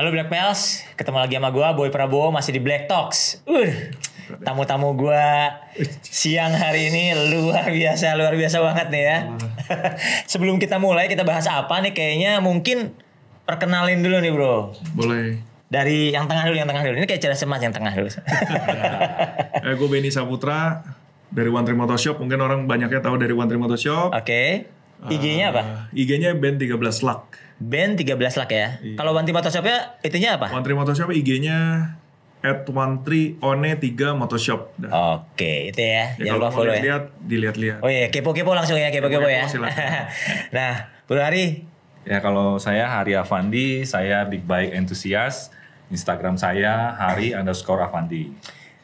Halo Black Pals, ketemu lagi sama gua Boy Prabowo masih di Black Talks. Uh, tamu-tamu gua siang hari ini luar biasa, luar biasa banget nih ya. Sebelum kita mulai kita bahas apa nih kayaknya mungkin perkenalin dulu nih bro. Boleh. Dari yang tengah dulu, yang tengah dulu. Ini kayak cerdas semas yang tengah dulu. Eh, gue Benny Saputra dari One Tree Motor Shop. Mungkin orang banyaknya tahu dari One Tree Motor Shop. Oke. IG-nya apa? Eh, IG-nya band 13 Luck. Band 13 lak ya. Kalau Wanti Photoshopnya itunya apa? One Tree Motor Shop IG-nya at One Tree One 3 Motor Shop. Dah. Oke, itu ya. Ya, Jangan kalau lupa mau follow ya. lihat dilihat-lihat. Oh iya, kepo-kepo langsung ya, kepo-kepo ya. Nah, Bro Hari, Ya kalau saya Hari Avandi, saya Big Bike Enthusiast. Instagram saya Hari underscore Avandi.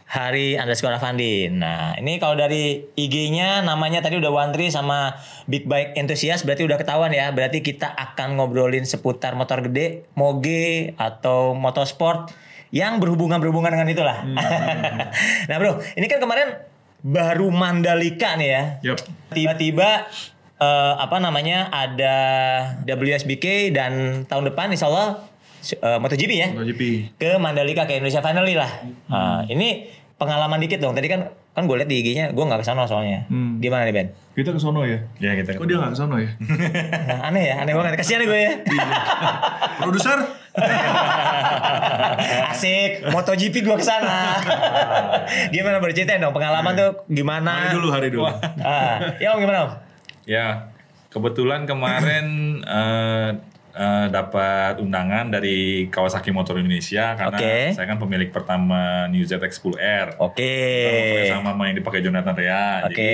Hari underscore Avandi. Nah, ini kalau dari IG-nya namanya tadi udah Wantri sama Big Bike Enthusiast berarti udah ketahuan ya. Berarti kita akan ngobrolin seputar motor gede, moge atau motorsport yang berhubungan-berhubungan dengan itulah. nah, Bro, ini kan kemarin baru Mandalika nih ya. Yap. Tiba-tiba eh, apa namanya ada WSBK dan tahun depan insya Allah eh, MotoGP ya MotoGP. ke Mandalika ke Indonesia Finally lah. Nah, ini pengalaman dikit dong. Tadi kan kan gue liat di IG-nya, gue nggak ke sana soalnya. Hmm. Gimana nih Ben? Kita ke sono ya? Ya kita Kok dia nggak ke sono ya? Nah, aneh ya, aneh banget. Kasihan gue ya. Produser? Asik, MotoGP gue ke sana. gimana berceritain dong pengalaman tuh gimana? Hari dulu, hari dulu. Ah, ya om gimana om? Ya kebetulan kemarin eh, eh, dapat undangan dari Kawasaki Motor Indonesia karena Oke. saya kan pemilik pertama New ZX10R. Oke. Sama sama yang dipakai Jonathan Rea. Oke. Jadi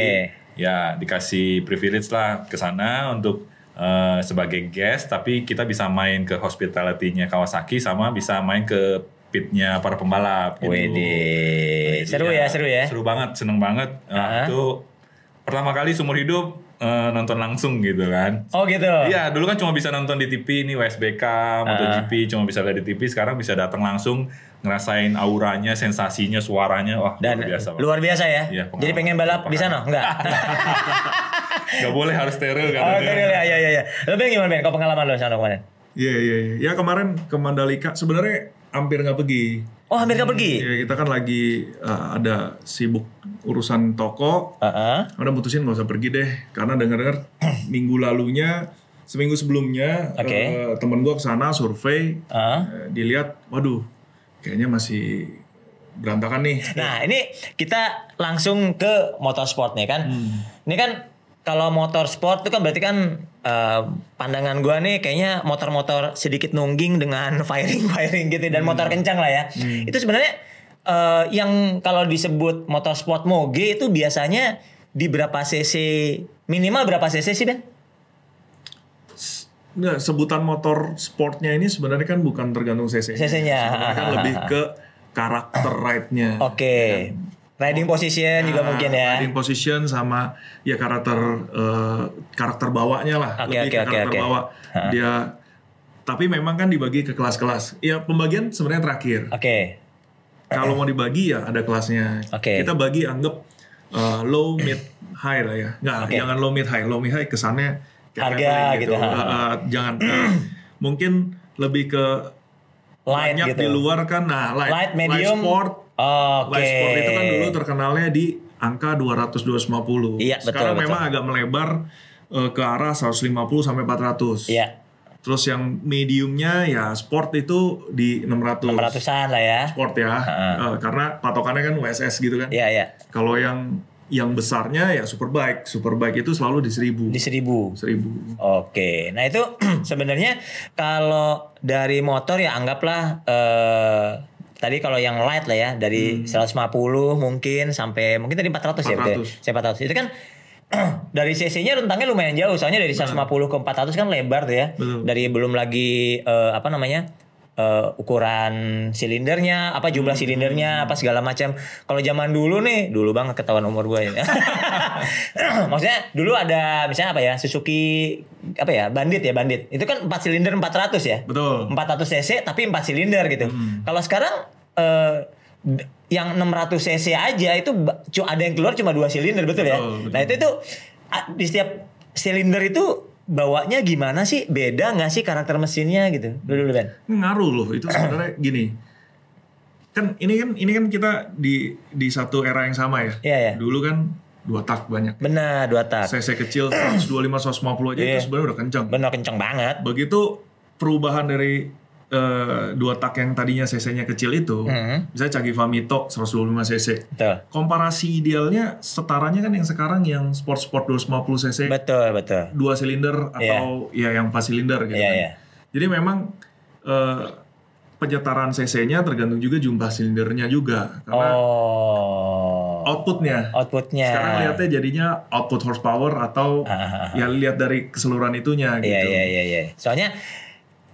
ya dikasih privilege lah ke sana untuk eh, sebagai guest, tapi kita bisa main ke hospitality-nya Kawasaki sama bisa main ke pitnya para pembalap. Gitu. Wede. Seru ya, seru ya. Seru banget, seneng banget. Nah, Ah. Itu pertama kali seumur hidup eh, nonton langsung gitu kan. Oh gitu. Iya, dulu kan cuma bisa nonton di TV ini WSBK. MotoGP cuma bisa lihat di TV. Sekarang bisa datang langsung ngerasain auranya, sensasinya, suaranya. Wah, Dan luar biasa. Luar biasa ya. Iya, pengalaman. Jadi pengen balap di sana? Enggak. Gak boleh harus steril oh, katanya. serius ya, ya, ya, ya. Lo Ben gimana Ben? Kau pengalaman lo sana kemarin? Iya, iya, iya. Ya kemarin ke Mandalika sebenarnya hampir nggak pergi. Oh, hampir gak pergi? Ya kita kan lagi uh, ada sibuk urusan toko. Heeh. Udah mutusin nggak usah pergi deh, karena dengar-dengar minggu lalunya, seminggu sebelumnya, Oke. eh, temen gue ke sana survei, Heeh. eh, dilihat, waduh, kayaknya masih berantakan nih. Nah, ini kita langsung ke motorsport nih kan. Ini kan kalau motorsport itu kan berarti kan eh, pandangan gua nih kayaknya motor-motor sedikit nungging dengan firing-firing gitu dan motor kencang lah ya. Itu sebenarnya eh, yang kalau disebut motorsport moge itu biasanya di berapa cc minimal berapa cc sih Ben? Nggak, sebutan motor sportnya ini sebenarnya kan bukan tergantung cc. CC-nya. Sebenarnya kan lebih ke karakter ride-nya. Oke. Riding position juga Nah, mungkin ya. Riding position sama ya karakter eh, karakter bawanya lah, Oke, lebih oke, ke karakter oke. bawa. Dia tapi memang kan dibagi ke kelas-kelas. Ya pembagian sebenarnya terakhir. Oke. Kalau mau dibagi ya ada kelasnya. Oke. Kita bagi anggap eh, low, mid, high lah ya. Nggak, Oke. jangan low, mid, high. Low, mid, high kesannya Harga gitu, ha. Eh, eh, jangan. eh, mungkin lebih ke Light banyak gitu. di luar kan. Nah, light, Light, medium. sport. Oke. Light sport itu kan dulu terkenalnya di angka 200 250. Iya, betul, Sekarang betul. memang agak melebar eh, ke arah 150 sampai 400. Iya. Terus yang mediumnya ya sport itu di 600. 600-an lah ya. Sport ya. Eh, karena patokannya kan WSS gitu kan. Iya, iya. Kalau yang yang besarnya ya superbike. Superbike itu selalu di 1000. Di seribu. 1000. Oke, nah itu sebenarnya kalau dari motor ya anggaplah eh tadi kalau yang light lah ya dari 150 mungkin sampai mungkin tadi 400, ya betul. ya? 400. Saya 400. Itu kan dari cc-nya rentangnya lumayan jauh soalnya dari 150 ke 400 kan lebar tuh ya. Betul. Dari belum lagi eh, apa namanya? Eh, ukuran silindernya, apa jumlah silindernya, apa segala macam. Kalau zaman dulu nih, dulu banget ketahuan umur gue ya. Maksudnya dulu ada misalnya apa ya Suzuki apa ya Bandit ya Bandit. Itu kan 4 silinder 400 ya. Betul. 400 cc tapi 4 silinder gitu. Kalau sekarang d- yang 600 cc aja itu ada yang keluar cuma dua silinder betul ya. Betul, betul. Nah itu itu di setiap silinder itu bawanya gimana sih? Beda nggak sih karakter mesinnya gitu? Dulu dulu Ben. ngaruh loh itu sebenarnya gini kan ini kan ini kan kita di di satu era yang sama ya Iya, iya. dulu kan dua tak banyak Benar dua tak. cc kecil 125 150 aja Iya. itu sebenarnya udah kencang Benar kenceng banget. begitu perubahan dari eh, dua tak yang tadinya cc-nya kecil itu Mhm. misalnya Cagiva Mito 125 cc Betul. komparasi idealnya setaranya kan yang sekarang yang sport sport 250 cc Betul betul. dua silinder atau ya yang 4 silinder gitu Iya kan. iya. Jadi memang eh, penyetaraan cc-nya tergantung juga jumlah silindernya juga karena Oh. outputnya. Outputnya. Sekarang lihatnya jadinya output horsepower atau Ah, ah, ah. ya lihat dari keseluruhan itunya gitu. Iya iya iya iya. Soalnya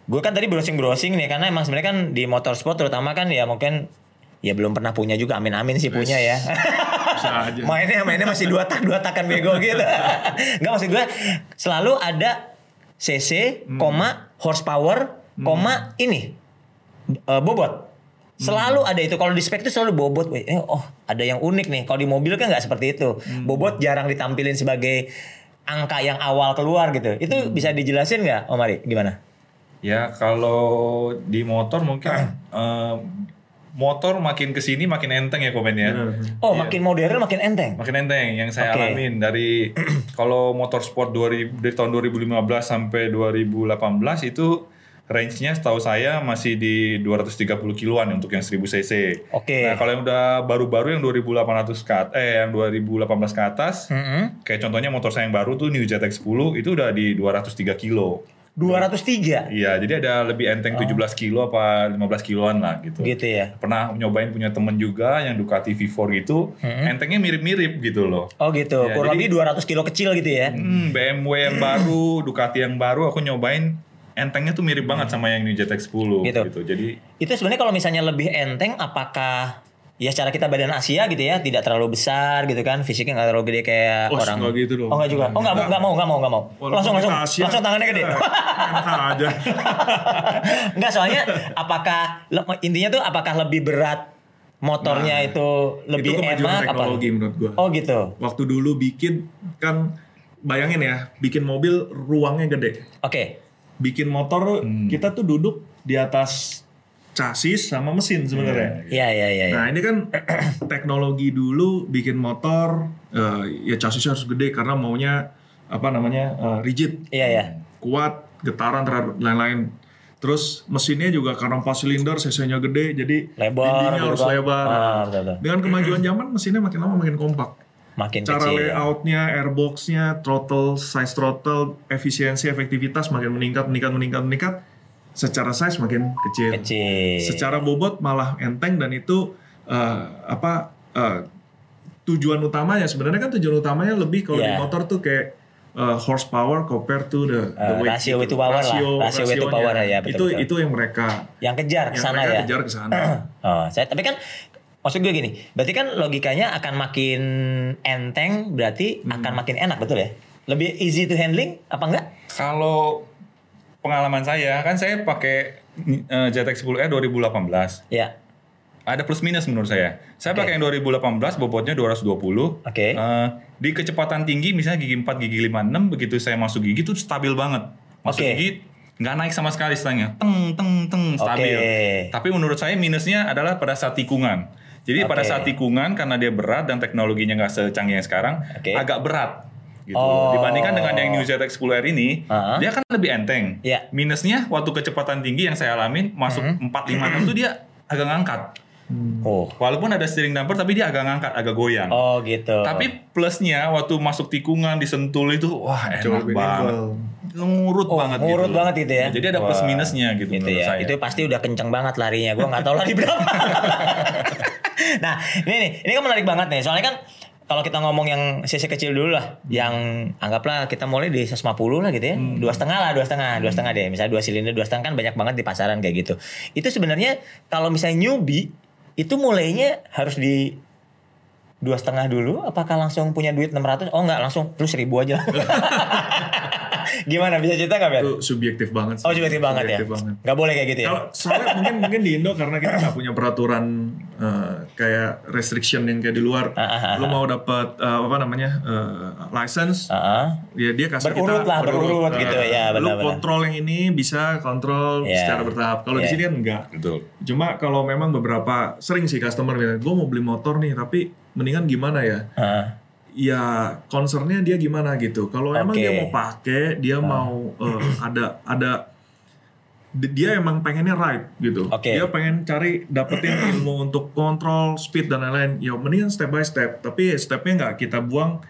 gue kan tadi browsing browsing nih karena emang sebenarnya kan di motorsport terutama kan ya mungkin ya belum pernah punya juga amin amin sih punya ya. Mainnya mainnya masih dua tak dua takan bego gitu. Enggak maksud gue selalu ada cc, Hmm. koma horsepower, koma ini eh, bobot. Selalu Hmm. ada itu kalau di spek itu selalu bobot. Eh, oh ada yang unik nih. Kalau di mobil kan nggak seperti itu. Hmm. Bobot jarang ditampilin sebagai angka yang awal keluar gitu. Itu Hmm. bisa dijelasin nggak, Om Ari? Gimana? Ya kalau di motor mungkin eh, motor makin ke sini makin enteng ya komennya. Benar. Oh, Iya. makin modern makin enteng. Makin enteng yang saya Oke. alamin dari kalau motorsport 2000 dari tahun 2015 sampai 2018 itu range-nya setahu saya masih di 230 kiloan untuk yang 1000 cc. Oke. Nah, kalau yang udah baru-baru yang 2800 ke eh yang 2018 ke atas, Mm-mm. kayak contohnya motor saya yang baru tuh New ZX 10 itu udah di 203 kilo. 203 Iya, jadi ada lebih enteng 17 kilo apa 15 kiloan lah gitu. gitu ya. Pernah nyobain punya temen juga yang Ducati V4 gitu, entengnya mirip-mirip gitu loh. Oh gitu. Ya, Kurang jadi- lebih 200 kilo kecil gitu ya. Hmm, BMW yang baru, Ducati yang baru aku nyobain entengnya tuh mirip banget sama yang New ZX 10 Gitu. gitu. Jadi Itu sebenarnya kalau misalnya lebih enteng apakah ya secara kita badan Asia gitu ya tidak terlalu besar gitu kan fisiknya nggak terlalu gede kayak Oh, orang. nggak gitu dong. oh nggak juga? Oh nggak mau nggak mau nggak mau nggak mau. Walaupun langsung langsung. Asia, langsung tangannya gede. Enak aja. nggak soalnya apakah intinya tuh apakah lebih berat motornya itu lebih itu kemajuan enak teknologi apa menurut gua. oh gitu. Waktu dulu bikin kan bayangin ya, bikin mobil ruangnya gede. oke. Bikin motor kita tuh duduk di atas chassis sama mesin sebenarnya. ya ya ya, ya. Nah ini kan teknologi dulu bikin motor eh, ya chassisnya harus gede karena maunya apa namanya eh, rigid, iya ya kuat, getaran terhadap lain-lain. Terus mesinnya juga karena 4 silinder, cc-nya gede, jadi lebar dindingnya harus lebar. Ah, betul, betul. Dengan kemajuan zaman mesinnya makin lama makin kompak. makin Cara kecil layoutnya, airboxnya, throttle, size throttle, efisiensi, efektivitas makin meningkat, meningkat, meningkat, meningkat. Secara size makin kecil. kecil Secara bobot malah enteng dan itu eh, apa eh, tujuan utamanya sebenarnya kan tujuan utamanya lebih kalau di Iya. motor tuh kayak eh, horsepower compared to the, the Eh, weight ratio gitu. to power lah. Rasio- Rasio weight to rasionya. power ya, betul, itu betul. itu yang mereka yang kejar ke sana ya kejar ke sana. Oh, saya tapi kan maksud gue gini, berarti kan logikanya akan makin enteng, berarti Hmm. akan makin enak betul ya? Lebih easy to handling apa enggak? kalau pengalaman saya kan saya pakai eh, ZX 10R 2018. Ya, Ada plus minus menurut saya. Saya Oke. pakai yang 2018 bobotnya 220. Oke. Eh, di kecepatan tinggi misalnya gigi 4, gigi 5, 6 begitu saya masuk gigi tuh stabil banget. Masuk Oke. gigi nggak naik sama sekali setengahnya. Teng teng teng stabil. Oke. Tapi menurut saya minusnya adalah pada saat tikungan. Jadi pada Oke. saat tikungan karena dia berat dan teknologinya nggak secanggih yang sekarang, Oke. agak berat. Gitu. Oh. Dibandingkan dengan yang New ZX 10R ini, Uh-huh. dia kan lebih enteng. Iya. Minusnya waktu kecepatan tinggi yang saya alamin masuk. 4 5 6 tuh dia agak ngangkat. oh, Walaupun ada steering damper tapi dia agak ngangkat, agak goyang. oh gitu. Tapi plusnya waktu masuk tikungan disentul itu wah Jauh enak lebih banget. Nurut Oh, banget ngurut gitu. banget gitu ya. Jadi ada plus minusnya gitu, Gitu menurut ya. saya. Itu pasti udah kenceng banget larinya. Gua nggak tahu lari berapa. nah, ini nih, ini kan menarik banget nih. Soalnya kan kalau kita ngomong yang cc kecil dulu lah, yang anggaplah kita mulai di 150 lah gitu ya, dua setengah lah, dua setengah, dua setengah deh. Misalnya dua silinder, dua setengah kan banyak banget di pasaran kayak gitu. Itu sebenarnya kalau misalnya newbie itu mulainya harus di dua setengah dulu apakah langsung punya duit 600 oh enggak langsung lu seribu aja gimana bisa cerita nggak Ben? Itu subjektif banget. sih. Oh subjektif banget ya banget. nggak boleh kayak gitu ya Kalau soalnya mungkin mungkin di Indo karena kita nggak punya peraturan eh, kayak restriction yang kayak di luar. Ah, ah, ah, Lu mau dapat eh, apa namanya eh, license, Ah, ya dia kasih Berurut kita lah, berurut Eh, gitu, ya, Lu benar-benar. kontrol yang ini bisa kontrol Ya. secara bertahap. Kalau di Ya. sini kan enggak. Betul. Cuma kalau memang beberapa sering sih customer bilang, gue mau beli motor nih, tapi mendingan gimana ya? ah. ya concernnya dia gimana gitu. Kalau emang Oke. dia mau pakai, dia mau eh, ada ada di- dia emang pengennya right gitu. Oke. Dia pengen cari dapetin ilmu untuk kontrol speed dan lain-lain. Ya mendingan step by step. Tapi stepnya nggak kita buang.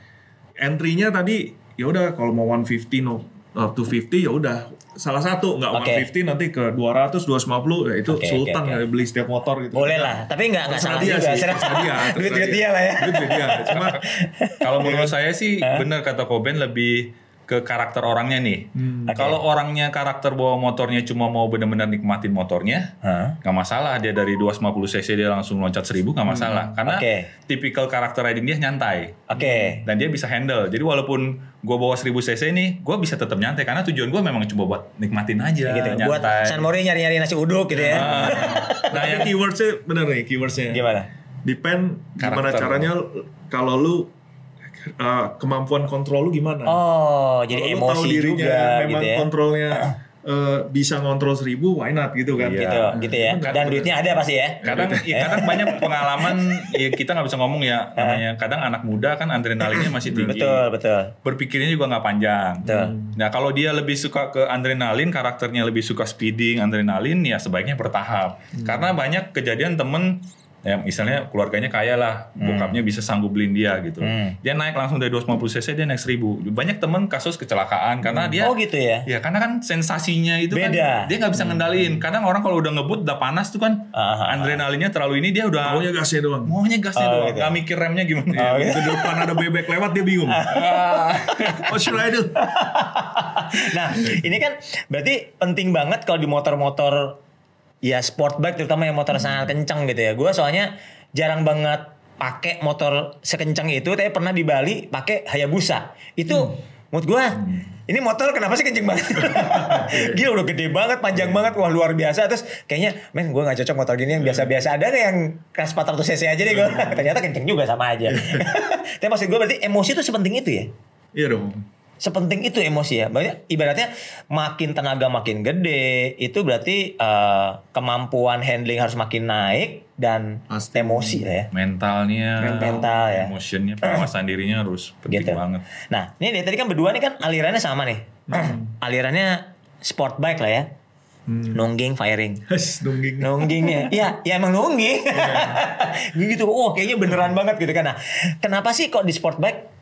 Entry-nya tadi ya udah kalau mau 150 no up to 50 ya udah salah satu nggak Oke. 150 nanti ke 200 250 ya itu Oke, sultan oke. ya beli setiap motor gitu. boleh lah tapi nggak nggak salah dia juga sih, Serah- terserah dia, duit dia lah ya duit dia. Cuma Kalau menurut saya sih benar kata Koben lebih ke karakter orangnya nih. Oke. Kalau orangnya karakter bawa motornya cuma mau benar-benar nikmatin motornya, nggak masalah dia dari 250 cc dia langsung loncat 1000 nggak masalah karena Oke. tipikal karakter riding dia nyantai oke dan dia bisa handle jadi walaupun gue bawa 1000 cc nih gue bisa tetap nyantai karena tujuan gue memang coba buat nikmatin aja gitu buat nyantai San Mori nyari-nyari nasi uduk gitu ya Ah. nah yang keywordsnya bener nih keywordsnya. gimana Depend gimana Karakter. caranya kalau lu uh, kemampuan kontrol lu gimana. oh jadi Kalau lu tahu emosi dirinya juga memang gitu ya kontrolnya uh, bisa ngontrol seribu, why not gitu kan? Iya. gitu gitu ya dan duitnya ada pasti ya kadang ya, kadang banyak pengalaman ya kita nggak bisa ngomong ya namanya kadang anak muda kan adrenalinnya masih tinggi betul betul berpikirnya juga nggak panjang. Betul. Nah kalau dia lebih suka ke adrenalin, karakternya lebih suka speeding, adrenalin, ya sebaiknya bertahap. Karena banyak kejadian temen, ya misalnya keluarganya kaya lah, bokapnya bisa sanggup beliin dia gitu. Hmm. Dia naik langsung dari 250 cc dia naik 1000. Banyak temen kasus kecelakaan karena dia oh gitu ya Ya karena kan sensasinya itu Beda. kan dia nggak bisa ngendalin. Kadang orang kalau udah ngebut udah panas tuh kan Ah, ah, ah. adrenalinnya terlalu ini dia udah Maunya gasnya doang. maunya gasnya Oh, doang, gitu. nggak mikir remnya gimana. Oh, gitu. Di depan ada bebek lewat dia bingung. What should I do? nah ini kan berarti penting banget kalau di motor-motor ya sport bike terutama yang motor sangat kencang gitu ya. Gue soalnya jarang banget pakai motor sekencang itu tapi pernah di Bali pakai Hayabusa. Itu menurut gue ini motor kenapa sih kenceng banget? Gila udah gede banget panjang banget wah luar biasa. Terus kayaknya men gue nggak cocok motor gini yang biasa-biasa ada nggak yang kelas 400 cc aja deh gue ternyata kenceng juga sama aja. Tapi maksud gue berarti emosi itu sepenting itu ya? Iya dong. Sepenting itu emosi ya. Berarti ibaratnya makin tenaga makin gede, itu berarti eh, kemampuan handling harus makin naik dan Pasti. emosi lah ya. mentalnya, Mental ya. emotionnya, penguasaan dirinya harus penting Gitu. banget. Nah, ini dari tadi kan berdua nih kan alirannya sama nih. alirannya sport bike lah ya. Nungging firing. Has, dongging. Nunggingnya, iya, ya emang nungging. gitu, oh kayaknya beneran banget gitu kan. Nah, kenapa sih kok di sport bike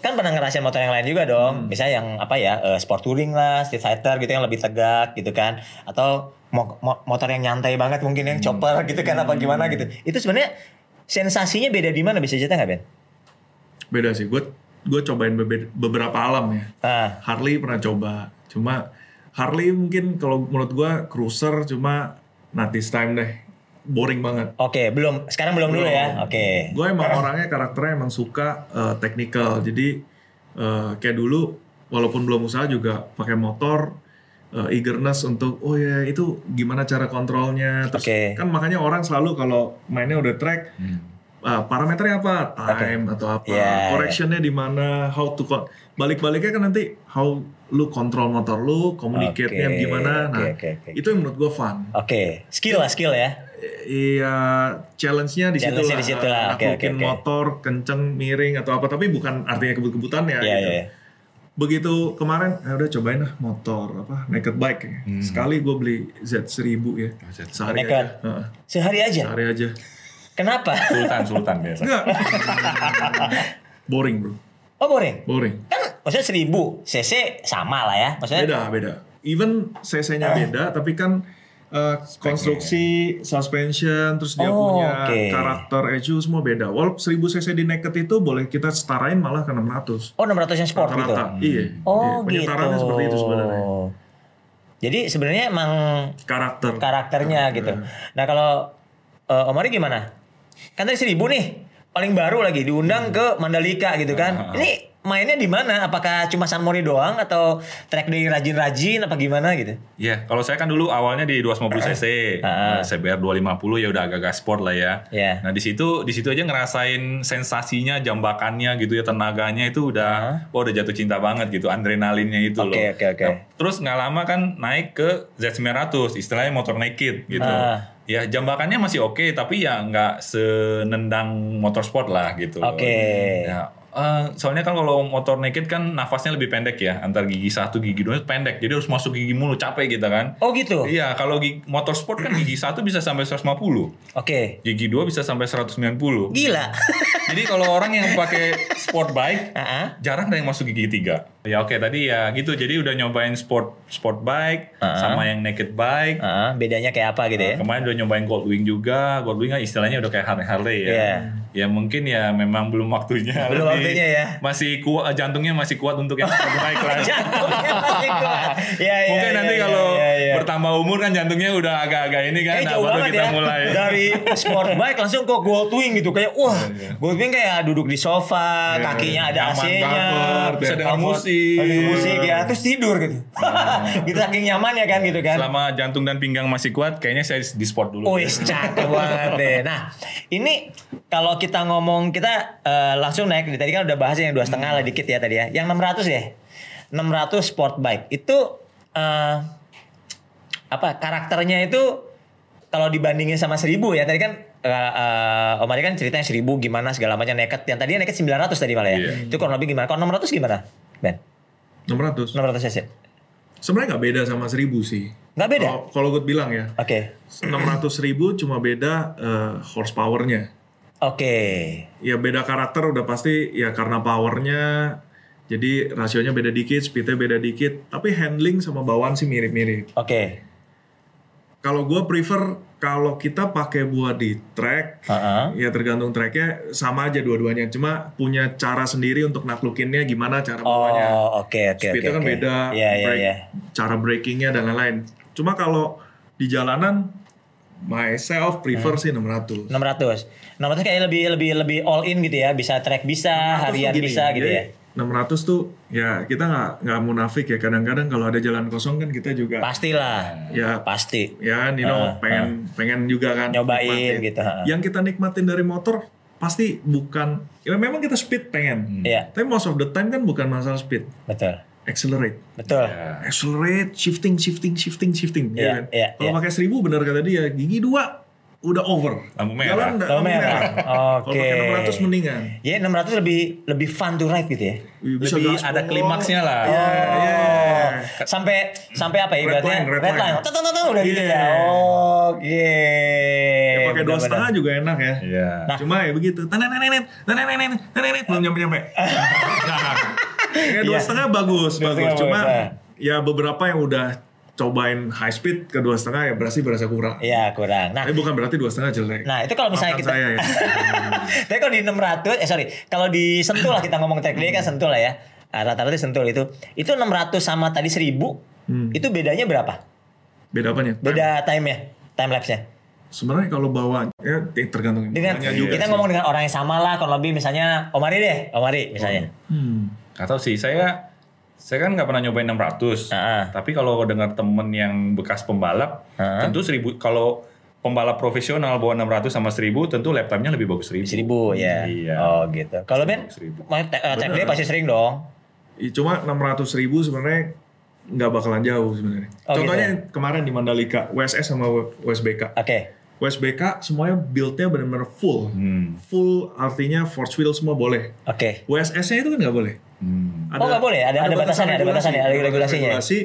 kan pernah ngerasain motor yang lain juga dong. Misalnya yang apa ya, eh, sport touring lah, street fighter gitu yang lebih tegak gitu kan. Atau mo- mo- motor yang nyantai banget mungkin yang chopper gitu kan apa gimana gitu. Itu sebenarnya sensasinya beda di mana bisa cerita nggak Ben? Beda sih. Gue gue cobain bebe- beberapa alam ya. Ah, Harley pernah coba. Cuma Harley mungkin kalau menurut gue cruiser cuma not this time deh. Boring banget. oke, belum. Sekarang belum dulu ya. Oke. Gue emang orangnya karakternya emang suka eh, technical. Jadi eh, kayak dulu walaupun belum usaha juga pakai motor eh, eagerness untuk oh ya itu gimana cara kontrolnya. Terus Oke. kan makanya orang selalu kalau mainnya udah track eh, parameternya apa time atau apa Yeah. correctionnya di mana how to con- balik-baliknya kan nanti how lu kontrol motor lu communicate-nya Oke, gimana nah oke, oke. itu yang menurut gue fun Oke, skill lah skill ya. Iya, challenge-nya di situ Challenge-nya lah. di situ lah. Oke, Naklukin oke, oke. motor kenceng, miring atau apa, tapi bukan artinya kebut-kebutan ya. Iya, gitu. iya, iya. Begitu kemarin, ya udah cobain lah motor apa naked bike. ya. Sekali gue beli Z1000 ya. Z1000. Sehari Naked. aja. Heeh, Sehari aja. sehari aja. Kenapa? Sultan, sultan biasa. Enggak. Boring bro, Oh boring. boring. Kan maksudnya 1000 cc sama lah ya. Maksudnya Beda, beda. Even cc-nya beda, tapi kan eh, konstruksi, suspension, terus dia Oh, punya oke. karakter ECU semua beda. Walaupun 1000 cc di naked itu boleh kita setarain malah ke 600. Oh 600 yang sport gitu. Rata-rata. Iya. Oh Iya, gitu. Penyetarannya seperti itu sebenarnya. Jadi sebenarnya emang Karakter. karakternya gitu. Nah kalau eh, Om Ari gimana? Kan tadi 1000 nih. paling baru lagi diundang ke Mandalika gitu kan. Ini mainnya di mana? Apakah cuma San Mori doang atau track day rajin-rajin apa gimana gitu? Iya, kalau saya kan dulu awalnya di 250 cc, Ah. nah, CBR 250 ya udah agak-agak sport lah ya. Iya. Nah di situ di situ aja ngerasain sensasinya, jambakannya gitu ya, tenaganya itu udah, wah udah jatuh cinta banget gitu, adrenalinnya itu Ah. Oke, loh. oke, oke. Nah, terus nggak lama kan naik ke Z900, istilahnya motor naked gitu. Ah. Ya jambakannya masih oke, tapi ya nggak senendang motorsport lah gitu. Oke. Ya, eh, soalnya kan kalau motor naked kan nafasnya lebih pendek ya, antar gigi satu gigi dua pendek, jadi harus masuk gigi mulu capek gitu kan. Oh gitu. Iya, kalau gigi, motorsport kan gigi satu bisa sampai 150, Oke. gigi dua bisa sampai 190. Gila. Jadi kalau orang yang pakai sport bike, Ah, jarang ada yang masuk gigi tiga. Ya oke tadi ya gitu, jadi udah nyobain sport sport bike Ah. sama yang naked bike. ah, bedanya kayak apa gitu ya? Kemarin udah nyobain Goldwing juga, Goldwing kan istilahnya udah kayak Harley Harley ya. Iya. Ya mungkin ya memang belum waktunya. Belum Lebih- waktunya ya. Masih kuat, jantungnya masih kuat untuk yang sport bike lah. Jantungnya masih kuat. Ya, ya, Mungkin ya, nanti ya, kalau ya, ya. bertambah umur kan jantungnya udah agak-agak ini kan, Eh, nah baru kita ya. mulai. Dari sport bike langsung ke Goldwing gitu kayak wah, Iya, Goldwing kayak duduk di sofa, kakinya ada AC-nya, bisa dengar musik. Ada musik ya, terus tidur gitu. gitu saking nyaman ya kan gitu kan. Selama jantung dan pinggang masih kuat, kayaknya saya di sport dulu. Wih, cakep banget deh. Nah, ini kalau kita ngomong kita eh, langsung naik tadi kan udah bahas yang dua setengah lah dikit ya tadi ya. Yang 600 ya, 600 sport bike itu eh, apa karakternya itu kalau dibandingin sama 1000 ya tadi kan eh, eh, Om Adi kan ceritanya 1000 gimana segala macam naked. Yang tadi naked 900 tadi malah ya. Iya. Itu kurang lebih gimana? Kalau 600 gimana? Ben, 600. 600 cc. Sebenarnya nggak beda sama 1000 sih. Nggak beda? Kalau- gue bilang ya, Oke. 600 ribu cuma beda eh, horsepowernya. Oke. Ya beda karakter udah pasti ya karena powernya. Jadi rasionya beda dikit, speednya beda dikit. Tapi handling sama bawaan sih mirip-mirip. Oke. Kalau gue prefer kalau kita pakai buat di track, Heeh. ya tergantung tracknya sama aja dua-duanya. Cuma punya cara sendiri untuk naklukinnya gimana cara bawanya. Oh, oke oke oke. Speednya kan oke. beda, Iya iya break- iya. cara breakingnya dan lain-lain. Cuma kalau di jalanan, myself prefer Hmm. sih 600. 600. 600 kayak lebih lebih lebih all in gitu ya, bisa track bisa, 600 harian gini, bisa gitu jadi ya. 600 tuh ya kita nggak nggak munafik ya kadang-kadang kalau ada jalan kosong kan kita juga Pastilah. ya Pasti. ya Nino Ah, pengen pengen juga kan Nyobain nikmatin. gitu, ha. Yang kita nikmatin dari motor pasti bukan ya memang kita speed pengen. Iya, Tapi most of the time kan bukan masalah speed, betul. accelerate. Betul. Ya. Accelerate, shifting, shifting, shifting, shifting. ya Iya, kan? iya, Kalau iya. pakai 1000 benar kata dia, gigi dua udah over. Lampu merah. Jalan Lampu merah. merah. Kalau Oke. pakai 600 mendingan. Ya 600 lebih lebih fun to ride gitu ya. Bisa Lebih gaspol. ada klimaksnya lah. Iya, iya. Oh. Sampai sampai apa ya Red ibaratnya? line, red red line. Tung, tung, tung, tung, udah gitu ya. Iya. Oke. Ya, pakai dua setengah juga enak ya. Iya. Nah. Cuma ya begitu. Tenenenet, tenenenet, tenenet, belum nyampe nyampe. Ya dua Iya. setengah bagus, Dua bagus. Cuma ya. ya beberapa yang udah cobain high speed ke dua setengah ya berarti berasa kurang. Iya, kurang. Nah, Tapi bukan berarti dua setengah jelek. Nah itu kalau misalnya Maafkan kita saya ya. Tapi kalau di 600 Eh sorry Kalau di Sentul lah kita ngomong day kan Sentul lah ya Ah, Rata-rata Sentul itu Itu 600 sama tadi 1000 Hmm. Itu bedanya berapa? Beda apanya? Beda time-nya Time lapse-nya Sebenarnya kalau bawa ya tergantung dengan juga kita sih. ngomong dengan orang yang sama lah kalau lebih misalnya Omari deh Omari misalnya Hmm. Gak tau sih, saya saya kan nggak pernah nyobain 600. Ah. Tapi kalau dengar temen yang bekas pembalap, Ah. tentu 1000 kalau pembalap profesional bawa 600 sama 1000 tentu lap time-nya lebih bagus 1000. 1000 ya Iya. oh gitu kalau Ben Seribu. mau te- eh, pasti sering dong Cuma 600 ribu sebenarnya nggak bakalan jauh sebenarnya. Oh, Contohnya gitu yang kemarin di Mandalika, WSS sama WSBK. oke WSBK semuanya build-nya benar-benar full. Hmm. Full artinya force wheel semua boleh. oke WSS-nya itu kan nggak boleh. Hmm. Oh, nggak boleh? Ada- ada batasannya, ada batasannya, ada regulasinya. regulasi.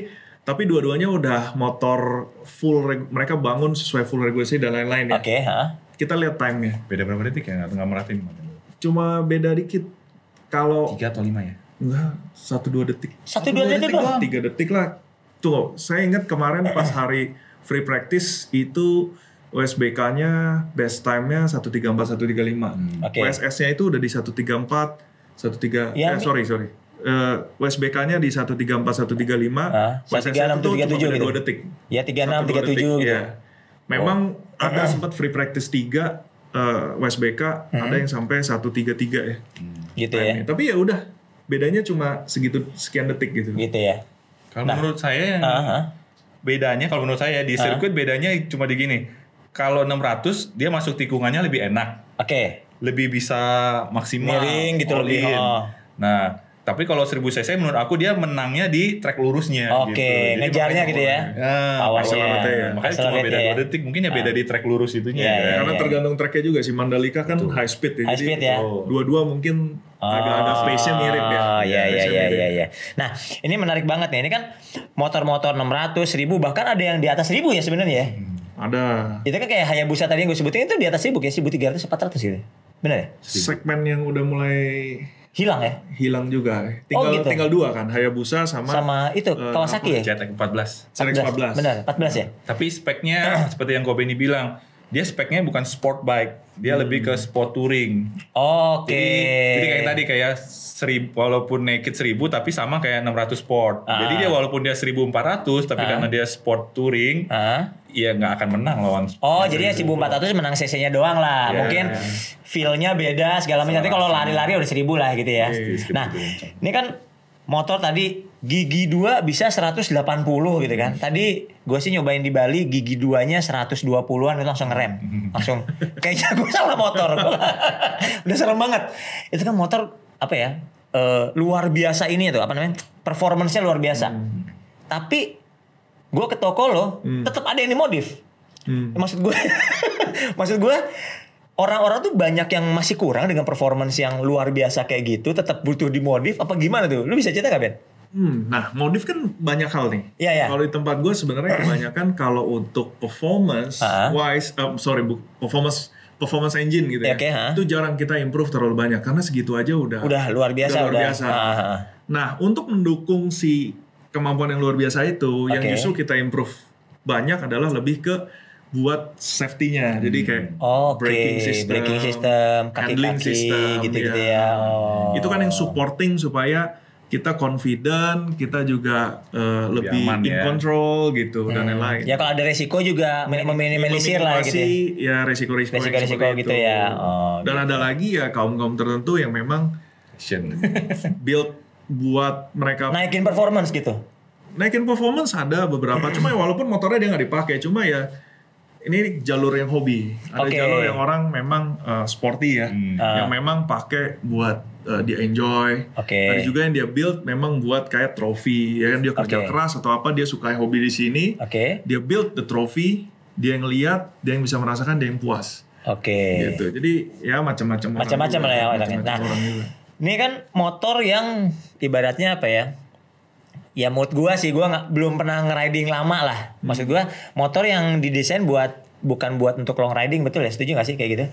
Tapi dua-duanya udah motor full, reg- mereka bangun sesuai full regulasi dan lain-lain ya. oke ha Kita lihat time-nya. Beda berapa detik ya? Nggak nggak merhatiin. Cuma beda dikit. Kalau 3 atau 5 ya? Enggak, satu dua detik. Satu, dua detik doang? Tiga detik lah. Tunggu, saya ingat kemarin pas hari free practice itu USBK-nya best time-nya 134 135. Oke. USS-nya itu udah di 134 13 Ya, eh, sorry sorry. Eh, USBK-nya di 134 135. Ah, USS-nya 136, itu cuma 37 beda gitu. 2 detik. ya 36 Satu, dua 37 detik, gitu iya. Memang ada sempat free practice 3 eh, WSBK ada yang sampai 133 ya. Gitu ya. Time-nya. Tapi ya udah bedanya cuma segitu sekian detik gitu. Gitu ya. Kalau menurut saya yang Aha. bedanya kalau menurut saya di sirkuit bedanya cuma di gini. Kalau 600 dia masuk tikungannya lebih enak, Oke. Lebih bisa maksimal. Miring gitu all lebih, in. oh. Nah, tapi kalau 1000 cc menurut aku dia menangnya di track lurusnya Oke, gitu. Jadi ngejarnya gitu ya. Ya, Powernya. accelerate ya. Makanya cuma beda ya. 2 detik, mungkin ya beda di track lurus itunya. Iya, ya. iya. Karena tergantung tracknya juga sih Mandalika kan high speed ya. High jadi speed ya. Dua-dua mungkin agak ada pace-nya mirip ya. Oh iya iya iya iya iya. Nah, ini menarik banget nih. Ini kan motor-motor 600, 1000 bahkan ada yang di atas 1000 ya sebenarnya ya. Ada Itu kan kayak Hayabusa tadi yang gue sebutin itu di atas 1000 kayak 1300 400 gitu. Benar ya? segmen yang udah mulai Hilang ya? hilang juga. Tinggal Oh, gitu. tinggal dua kan, Hayabusa sama, Sama itu eh, Kawasaki ya? CTEK 14. CX-14. Benar, 14 ya? Tapi speknya seperti yang Gobeni bilang, dia speknya bukan sport bike, dia lebih ke sport touring. Oke. Jadi, jadi kayak tadi kayak seribu, walaupun naked 1000 tapi sama kayak 600 sport. Ah. Jadi dia walaupun dia 1400 tapi karena dia sport touring, Ah. ya nggak akan menang lawan. Oh, jadi yang 1400 menang CC-nya doang lah. Iya. Mungkin feel-nya beda segala macam. Nanti kalau lari-lari udah 1000 lah gitu ya. Iya, Nah, ini kan motor tadi gigi 2 bisa 180 gitu kan. Tadi gue sih nyobain di Bali gigi 2-nya 120-an itu langsung ngerem. Langsung kayaknya gue salah motor. udah serem banget. Itu kan motor apa ya? eh, luar biasa ini tuh apa namanya? Performance-nya luar biasa. Tapi gue ke toko lo, tetap ada yang dimodif. Hmm. Maksud gue, maksud gue orang-orang tuh banyak yang masih kurang dengan performance yang luar biasa kayak gitu, tetap butuh dimodif apa gimana tuh? Lu bisa cerita gak Ben? Hmm, nah modif kan banyak hal nih. Iya, iya. Kalau di tempat gue sebenarnya kebanyakan kalau untuk performance Ah. wise, um, sorry bu, performance performance engine gitu Ya, ya, oke, ha. itu jarang kita improve terlalu banyak karena segitu aja udah Udah luar biasa, luar udah. biasa. Ah, ah. Nah untuk mendukung si kemampuan yang luar biasa itu, yang Oke. justru kita improve banyak adalah lebih ke buat safety-nya. Jadi kayak Oke, braking system, braking system, handling kaki-kaki, system, gitu-gitu ya. Oh. Itu kan yang supporting supaya kita confident, kita juga eh, lebih aman in ya. control gitu dan lain-lain. Ya kalau ada resiko juga min- meminimalisir lah gitu. ya. Ya resiko-resiko Resiko-resiko gitu itu. ya. Oh, dan ada lagi ya kaum-kaum tertentu yang memang Action. build buat mereka Naikin performance gitu. naikin performance ada beberapa cuma ya walaupun motornya dia nggak dipakai cuma ya ini jalur yang hobi ada Oke. jalur yang orang memang uh, sporty ya yang memang pakai buat uh, dia enjoy Oke. ada juga yang dia build memang buat kayak trofi ya kan dia kerja Oke. keras atau apa dia suka hobi di sini Oke. dia build the trophy dia yang lihat dia yang bisa merasakan dia yang puas Oke. gitu jadi ya macam-macam Macam-macam lah ya orangnya. Nah, orang. Ini kan motor yang ibaratnya apa ya? Ya menurut gua sih gua nggak belum pernah ngeriding lama lah. Maksud gua motor yang didesain buat bukan buat untuk long riding betul ya? Setuju gak sih kayak gitu?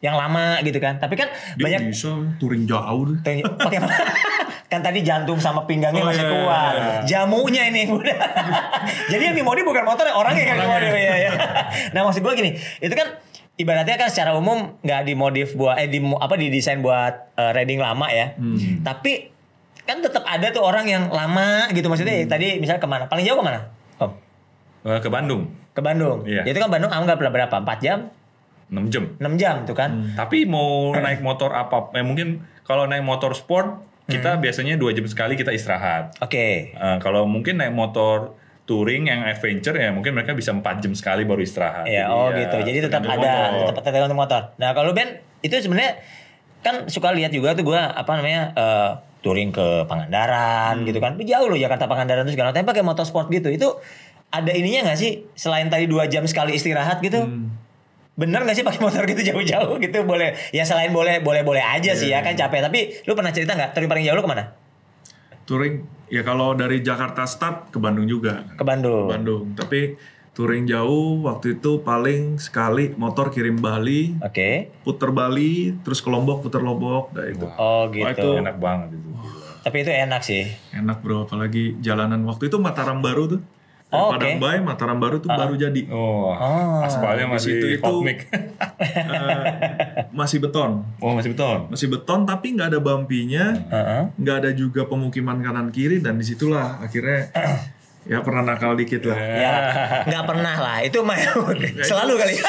Yang lama gitu kan. Tapi kan dia banyak bisa touring jauh pakai kan tadi jantung sama pinggangnya Oh, masih iya, kuat. iya, Jamunya ini udah. Jadi yang dimodif bukan motornya, orangnya yang dimodif ya, ya. Nah, maksud gue gini, itu kan ibaratnya kan secara umum nggak dimodif buat eh di apa didesain buat eh, riding lama ya. Hmm. Tapi kan tetap ada tuh orang yang lama gitu maksudnya Hmm. tadi misalnya ke mana? Paling jauh ke mana? Om? Eh, ke Bandung Ke Bandung. Iya. Ya Itu kan Bandung anggap berapa? 4 jam? 6 jam. 6 jam tuh kan. Tapi mau naik motor apa? Eh, mungkin kalau naik motor sport kita biasanya dua jam sekali kita istirahat. Oke. Eh, kalau mungkin naik motor touring yang adventure ya mungkin mereka bisa 4 jam sekali baru istirahat. Ya, Jadi oh ya, gitu. Jadi tetap ada, tetap tergantung motor. Nah, kalau Ben itu sebenarnya kan suka lihat juga tuh gua apa namanya eh, touring ke Pangandaran gitu kan. Jauh loh Jakarta Pangandaran tuh segala tapi pakai motorsport gitu. Itu ada ininya nggak sih? Selain tadi dua jam sekali istirahat gitu? Bener gak sih pakai motor gitu jauh-jauh gitu? Boleh ya selain boleh boleh boleh aja sih ya kan capek. Tapi lu pernah cerita nggak? Touring paling jauh lu ke mana? Touring ya kalau dari Jakarta start ke Bandung juga. Ke Bandung. Bandung. Tapi touring jauh waktu itu paling sekali motor kirim Bali oke puter Bali terus ke Lombok puter Lombok nah itu oh Wah, gitu itu enak banget itu. tapi itu enak sih enak bro apalagi jalanan waktu itu Mataram Baru tuh Oh, Padang oke. Bay Mataram Baru tuh baru jadi Oh, Oh. aspalnya masih itu- hot mix. Eh, masih beton oh, masih beton. masih beton tapi nggak ada bumpinya Heeh. nggak ada juga pemukiman kanan kiri dan di situlah akhirnya Ya pernah nakal dikit lah. Ya, nggak pernah lah. Itu mah selalu kali. ya.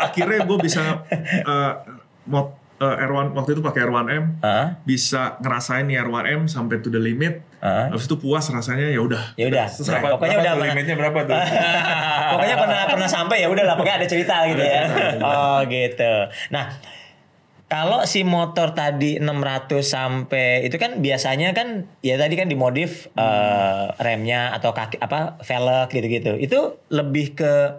Akhirnya gue bisa uh, mod uh, R1 waktu itu pakai R1M Hah? bisa ngerasain nih R1M sampai to the limit. Hah? Habis itu puas rasanya ya udah. Ya udah. Nah, pokoknya Berapa udah pernah- limitnya berapa tuh? pokoknya pernah pernah sampai ya udah lah pokoknya ada cerita gitu ya. Oh gitu. Nah, kalau si motor tadi 600 sampai itu kan biasanya kan ya tadi kan dimodif eh, remnya atau kaki apa velg gitu-gitu. Itu lebih ke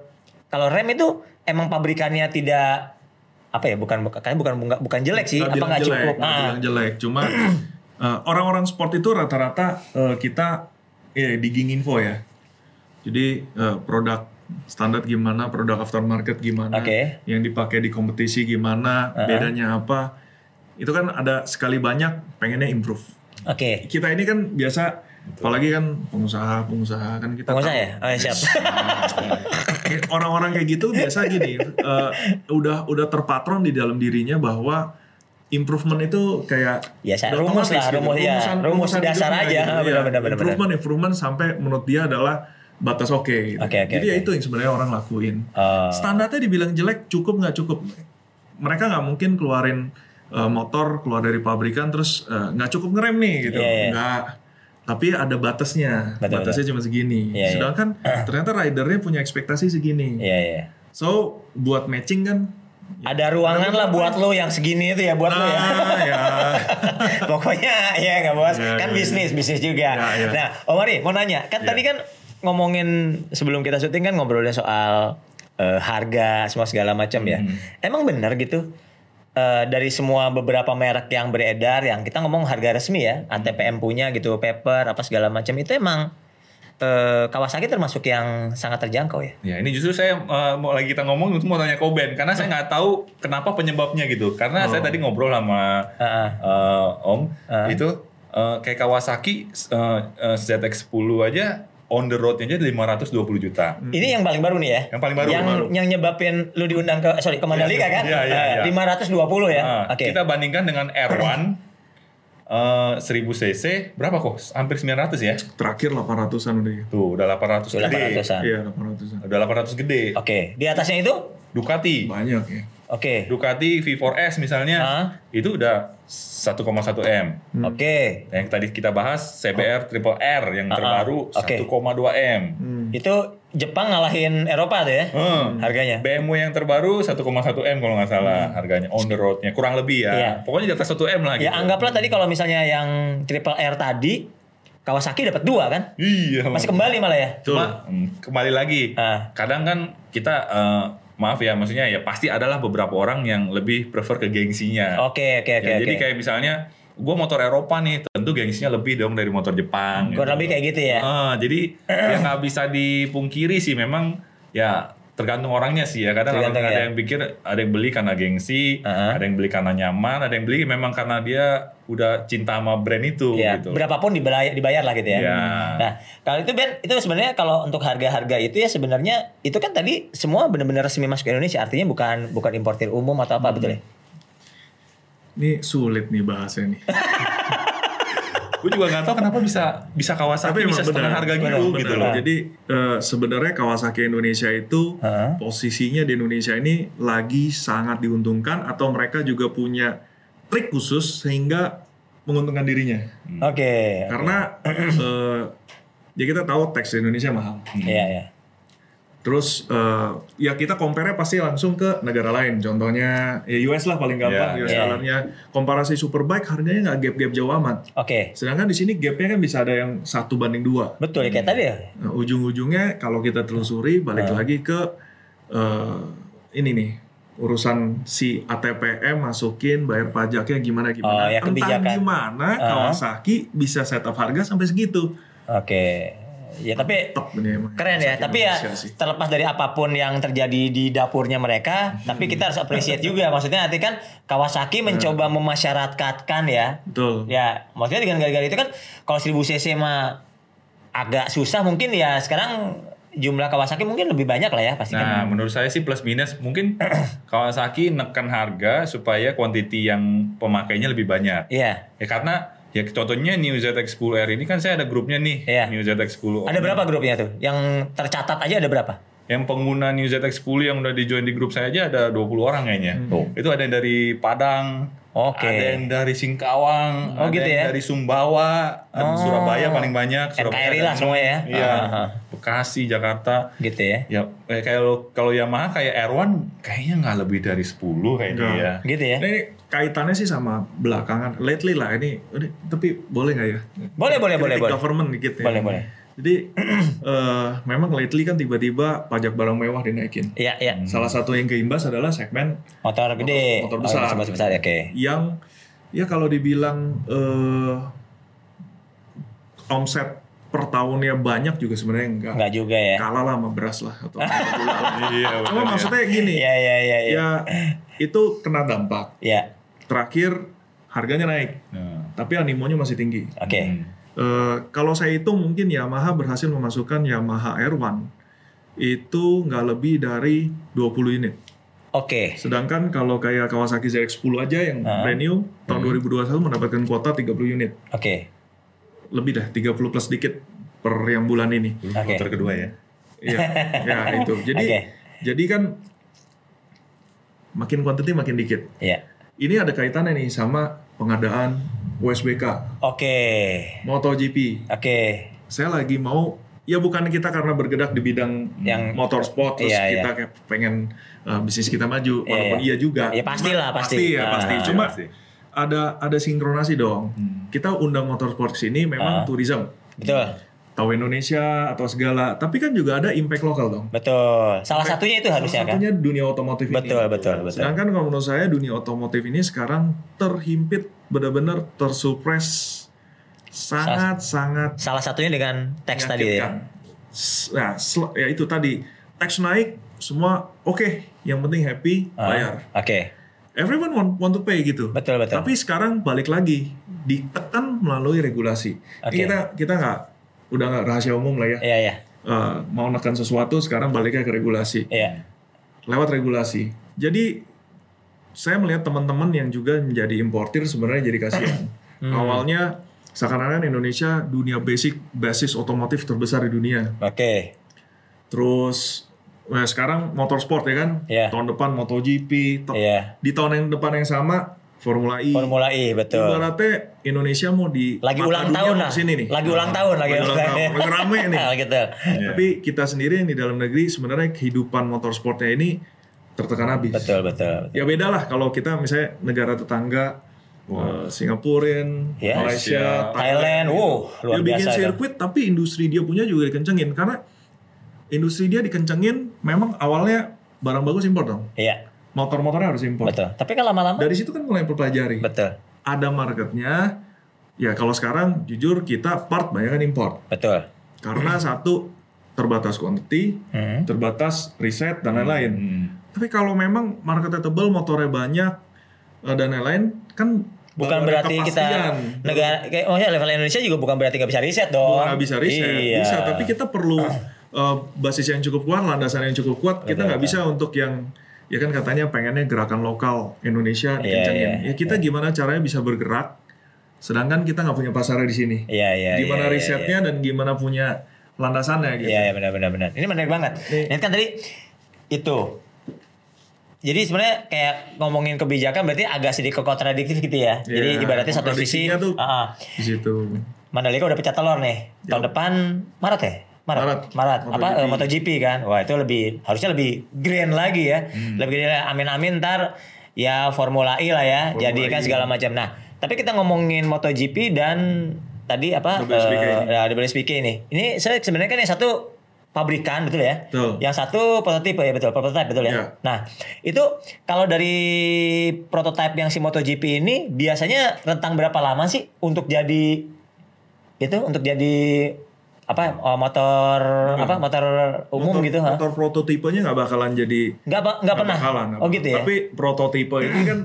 kalau rem itu emang pabrikannya tidak apa ya bukan bukan kan bukan bukan, bukan jelek sih apa nggak jelek, cukup Ah. jelek. Cuma uh, orang-orang sport itu rata-rata uh, kita eh digging info ya. Jadi uh, produk standar gimana, produk aftermarket gimana, Oke. yang dipakai di kompetisi gimana, bedanya apa. Itu kan ada sekali banyak pengennya improve. Oke. Kita ini kan biasa apalagi kan pengusaha-pengusaha kan kita Pengusaha tahu. ya? Oh, ya, siap. orang-orang kayak gitu biasa gini eh, udah udah terpatron di dalam dirinya bahwa improvement itu kayak Biasa, udah rumus lah, rumus, ya. Rumusan- Rumus rumusan dasar hidupnya aja. gitu. Benar, benar, benar, improvement improvement sampai menurut dia adalah batas oke gitu. Oke, oke, jadi ya oke. itu yang sebenarnya orang lakuin Oh. standarnya dibilang jelek cukup nggak cukup mereka nggak mungkin keluarin eh, motor keluar dari pabrikan terus eh, nggak cukup ngerem nih gitu Iya, iya. nggak tapi ada batasnya Betul, batasnya cuma segini Iya, iya. sedangkan ternyata ridernya punya ekspektasi segini Iya, iya. so buat matching kan Ada ruangan lah buat lo yang segini itu ya buat lo ya. ya Pokoknya ya nggak bos. Ya, kan ya, bisnis bisnis juga. Ya, ya. Nah, Om Ari mau nanya, kan Ya. tadi kan ngomongin sebelum kita syuting kan ngobrolnya soal eh, harga semua segala macam ya. Hmm. Emang benar gitu? Eh, dari semua beberapa merek yang beredar yang kita ngomong harga resmi ya, ATPM punya gitu, paper apa segala macam itu emang eh, Kawasaki termasuk yang sangat terjangkau ya. Ya ini justru saya eh, mau lagi kita ngomong itu mau tanya Koben karena saya nggak tahu kenapa penyebabnya gitu. Karena saya tadi ngobrol sama Heeh. eh, Om Ah. itu eh, kayak Kawasaki eh, eh, ZX10 aja on the road aja 520 juta. Ini yang paling baru nih ya. Yang paling baru, Yang baru. yang nyebabin lu diundang ke sorry ke Mandalika kan? Iya, iya, iya. Eh, 520 ya. Ah, Oke. Kita bandingkan dengan R1 eh 1000 cc berapa kok? Hampir 900 ya. terakhir 800an udah ya Tuh udah 800 Udah gede. 800-an. iya 800an Udah 800 gede. Oke, di atasnya itu? Ducati. banyak ya Oke. Ducati V4S misalnya Ah. itu udah 1,1 M. Oke. Yang tadi kita bahas CBR Triple R yang Ah, ah. terbaru Oke. 1,2 M. Itu Jepang ngalahin Eropa tuh ya? Hmm. Harganya. BMW yang terbaru 1,1 M kalau nggak salah harganya on the roadnya kurang lebih ya. Hmm. Iya. Pokoknya di atas 1 M lah gitu. Ya anggaplah tadi kalau misalnya yang Triple R tadi Kawasaki dapat dua kan? Iya. Masih kembali malah ya? Cuma hmm, kembali lagi. Ah. Kadang kan kita eh, maaf ya maksudnya ya pasti adalah beberapa orang yang lebih prefer ke gengsinya. Oke, oke, oke, Ya, oke. Jadi kayak misalnya gue motor Eropa nih tentu gengsinya lebih dong dari motor Jepang. Kurang lebih kayak gitu ya? Ah, jadi ya nggak bisa dipungkiri sih memang ya tergantung orangnya sih ya kadang Tergantung ada ya. yang pikir ada yang beli karena gengsi Ah. ada yang beli karena nyaman ada yang beli memang karena dia udah cinta sama brand itu Ya, gitu berapapun dibayar, dibayar lah gitu ya. Ya. Nah, kalau itu Ben, itu sebenarnya kalau untuk harga-harga itu ya sebenarnya itu kan tadi semua benar-benar resmi masuk ke Indonesia, artinya bukan bukan importir umum atau apa betul ya? ini sulit nih bahasnya nih gue juga nggak tahu kenapa bisa bisa Kawasaki emang bisa setengah harga gitu Benar, gitu loh Jadi eh, sebenarnya Kawasaki Indonesia itu Heeh. posisinya di Indonesia ini lagi sangat diuntungkan atau mereka juga punya trik khusus sehingga menguntungkan dirinya. Oke. Karena eh, ya kita tahu teks Indonesia mahal. Iya, iya. Terus eh, ya kita compare pasti langsung ke negara lain. Contohnya ya US lah paling gampang. Iya, US iya. dollarnya komparasi superbike harganya nggak gap-gap jauh amat. Oke. Sedangkan di sini gapnya kan bisa ada yang satu banding dua. Betul ya kayak tadi ya. Nah, ujung-ujungnya kalau kita telusuri balik lagi ke eh, ini nih urusan si ATPM masukin bayar pajaknya gimana gimana. Oh, ya, Entah gimana Ah. Kawasaki bisa setup harga sampai segitu. Oke. Ya tapi Top keren ya. Tapi ya sih. terlepas dari apa pun yang terjadi di dapurnya mereka, tapi kita harus appreciate juga. Maksudnya nanti kan Kawasaki mencoba memasyarakatkan ya. Betul. Ya, maksudnya dengan gara-gara itu kan kalau 1000 cc mah agak susah mungkin ya sekarang jumlah Kawasaki mungkin lebih banyak lah ya pasti Nah, kan. menurut saya sih plus minus mungkin Kawasaki neken harga supaya quantity yang pemakainya lebih banyak. Iya. Ya karena Ya contohnya New ZX10R ini kan saya ada grupnya nih, Iya. New ZX10. Ada berapa grupnya tuh? Yang tercatat aja ada berapa? Yang pengguna New ZX10 yang udah di join di grup saya aja ada 20 orang kayaknya. Oh. Itu ada yang dari Padang, Oke. ada yang dari Singkawang, Oh, ada gitu yang ya? dari Sumbawa, ada Oh. Surabaya paling banyak, Surabaya NKRI lah semua ya? Iya, ah, ah. Bekasi, Jakarta. Gitu ya. Ya, eh, kalau kalau Yamaha kayak R1 kayaknya nggak lebih dari 10 kayaknya ya. Gitu ya. Nah, ini kaitannya sih sama belakangan. Lately lah ini, ini tapi boleh nggak ya? Boleh, boleh, boleh, Kritik boleh. government dikit ya. Boleh, boleh. Jadi eh, memang lately kan tiba-tiba pajak barang mewah dinaikin. Iya, iya. Salah satu yang keimbas adalah segmen Motor gede. motor Oh, besar. motor besar, oke. yang ya kalau dibilang eh, omset per tahunnya banyak juga sebenarnya enggak. Enggak juga ya. Kalah lah sama beras lah atau. Iya, Cuma benar ya. maksudnya gini, Iya, iya, iya, iya. ya itu kena dampak. Iya. Terakhir harganya naik, Nah, tapi animonya masih tinggi. Oke. hmm. Eh, kalau saya hitung mungkin Yamaha berhasil memasukkan Yamaha R1 itu nggak lebih dari 20 unit. Oke. Sedangkan kalau kayak Kawasaki ZX-10 aja yang Ah. brand new tahun Hmm. 2021 mendapatkan kuota 30 unit. Oke. Lebih dah 30 plus dikit per yang bulan ini. Oke. Motor kedua ya. Iya, ya itu. Jadi Oke. jadi kan makin quantity makin dikit. Iya. Ini ada kaitannya nih sama pengadaan USBK, Oke. MotoGP. Oke. Saya lagi mau ya bukan kita karena bergerak di bidang Yang- motorsport terus Iya, kita kayak pengen uh, bisnis kita maju Iya, walaupun iya. iya juga. Ya, pastilah, Cuma- pasti. Pasti ya, pasti. ah, Cuma pasti. Ada ada sinkronasi dong. Hmm. Kita undang motorsport sini memang Ah. tourism. Betul. Tahu Indonesia atau segala, tapi kan juga ada impact lokal dong. Betul. Salah satunya itu harusnya Salah kan? satunya dunia otomotif ini. Betul, betul, betul. Sedangkan kalau menurut saya dunia otomotif ini sekarang terhimpit benar-benar tersupres sangat sangat Salah satunya dengan teks tadi ya. Nah, ya itu tadi teks naik semua oke, yang penting happy Ah, bayar. Oke. Everyone want, want to pay gitu. Betul, betul. Tapi sekarang balik lagi ditekan melalui regulasi. Ini Oke. kita kita nggak udah nggak rahasia umum lah ya. Iya, iya. Eh, mau nekan sesuatu sekarang baliknya ke regulasi Iya. lewat regulasi. Jadi saya melihat teman-teman yang juga menjadi importir sebenarnya jadi kasihan. Hmm. Awalnya seakan-akan Indonesia dunia basic basis otomotif terbesar di dunia. Oke. Terus nah sekarang motorsport ya kan. Iya. Tahun depan MotoGP. to- Iya. Di tahun yang depan yang sama Formula E. Formula E betul. Ibaratnya Indonesia mau di Lagi ulang tahun mau lah. ke sini nih. Lagi ulang tahun lagi. Lagi ulang tahun. Lagi rame nih. gitu. Tapi kita sendiri yang di dalam negeri sebenarnya kehidupan motorsportnya ini tertekan habis. Betul, betul. Ya beda lah kalau kita misalnya negara tetangga, eh, Singapurin, Ya. Malaysia, Thailand, wow, luar dia bikin biasa itu. sirkuit tapi industri dia punya juga dikencengin karena industri dia dikencengin memang awalnya barang bagus impor dong. Iya, Motor-motornya harus impor. betul. Tapi kan lama-lama Dari situ kan mulai pelajari. betul. Ada marketnya. Ya kalau sekarang jujur kita part banyak kan impor. Betul. Karena satu terbatas quantity, Hmm. terbatas riset dan lain-lain. Hmm. Tapi kalau memang marketnya tebel, motornya banyak eh, dan lain-lain, kan Bukan berarti kita negara kayak oh ya level Indonesia juga bukan berarti nggak bisa riset dong. Bukan nggak bisa riset, Iya. bisa. Tapi kita perlu eh, basis yang cukup kuat, landasan yang cukup kuat. Kita nggak bisa untuk yang ya kan katanya pengennya gerakan lokal Indonesia Iya, dikencengin. iya, ya kita gimana caranya bisa bergerak, sedangkan kita nggak punya pasarnya di sini. Iya, iya. gimana iya, iya, risetnya dan gimana punya landasannya gitu. Iya, iya benar benar benar. Ini menarik banget. Ini kan tadi itu. Jadi sebenarnya kayak ngomongin kebijakan berarti agak sedikit kontradiktif gitu ya. Jadi Iya, ibaratnya satu sisi tuh ah. Di situ. Mandalika udah pecah telur nih. Tahun depan Maret ya? Maret. Maret. Maret. Apa MotoGP. eh, MotoGP kan? Wah, itu lebih harusnya lebih grand lagi ya. Hmm. Lebih grand. Amin-amin ntar ya Formula E lah ya. Formula Jadi kan E. segala macam. Nah, tapi kita ngomongin MotoGP dan tadi apa? WSBK eh, ini. ya, WSBK ini. Ini saya sebenarnya kan yang satu pabrikan betul ya. Betul. Yang satu prototipe ya betul, prototype betul ya. Iya. Nah, itu kalau dari prototype yang si MotoGP ini biasanya rentang berapa lama sih untuk jadi itu untuk jadi apa oh, motor apa motor umum motor, gitu ha? Motor prototipenya nggak bakalan jadi Nggak nggak pernah. bakalan, oh gitu ya. Tapi prototipe ini kan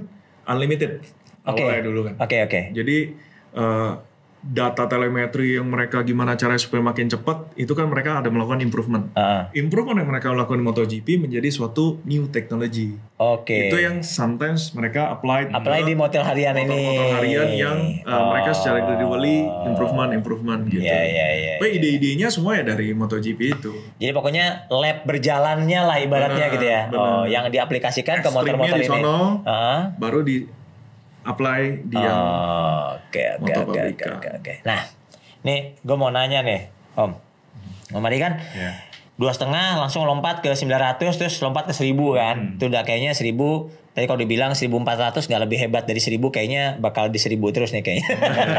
unlimited. Oke. Awalnya dulu kan. Oke oke. Jadi eh, data telemetri yang mereka gimana caranya supaya makin cepat itu kan mereka ada melakukan improvement. Ah, Improvement yang mereka lakukan di MotoGP menjadi suatu new technology. Oke. Itu yang sometimes mereka apply Apply di motor harian ini. motor harian yang uh, mereka secara gradually improvement improvement gitu. Iya, iya, iya. Tapi ide-idenya semua ya dari MotoGP itu. Jadi pokoknya lab berjalannya lah ibaratnya Benar, gitu ya. benar. Oh, yang diaplikasikan ke Ekstrimnya motor-motor ini. sono. Heeh. Baru di apply di yang Oh, Oke oke motor oke oke oke oke. Nah, nih gue mau nanya nih, Om. Om Ari kan Iya. dua setengah langsung lompat ke 900 terus lompat ke 1000 kan. Hmm. Itu udah kayaknya 1000 Tadi kalau dibilang 1400 nggak lebih hebat dari 1000 kayaknya bakal di 1000 terus nih kayaknya.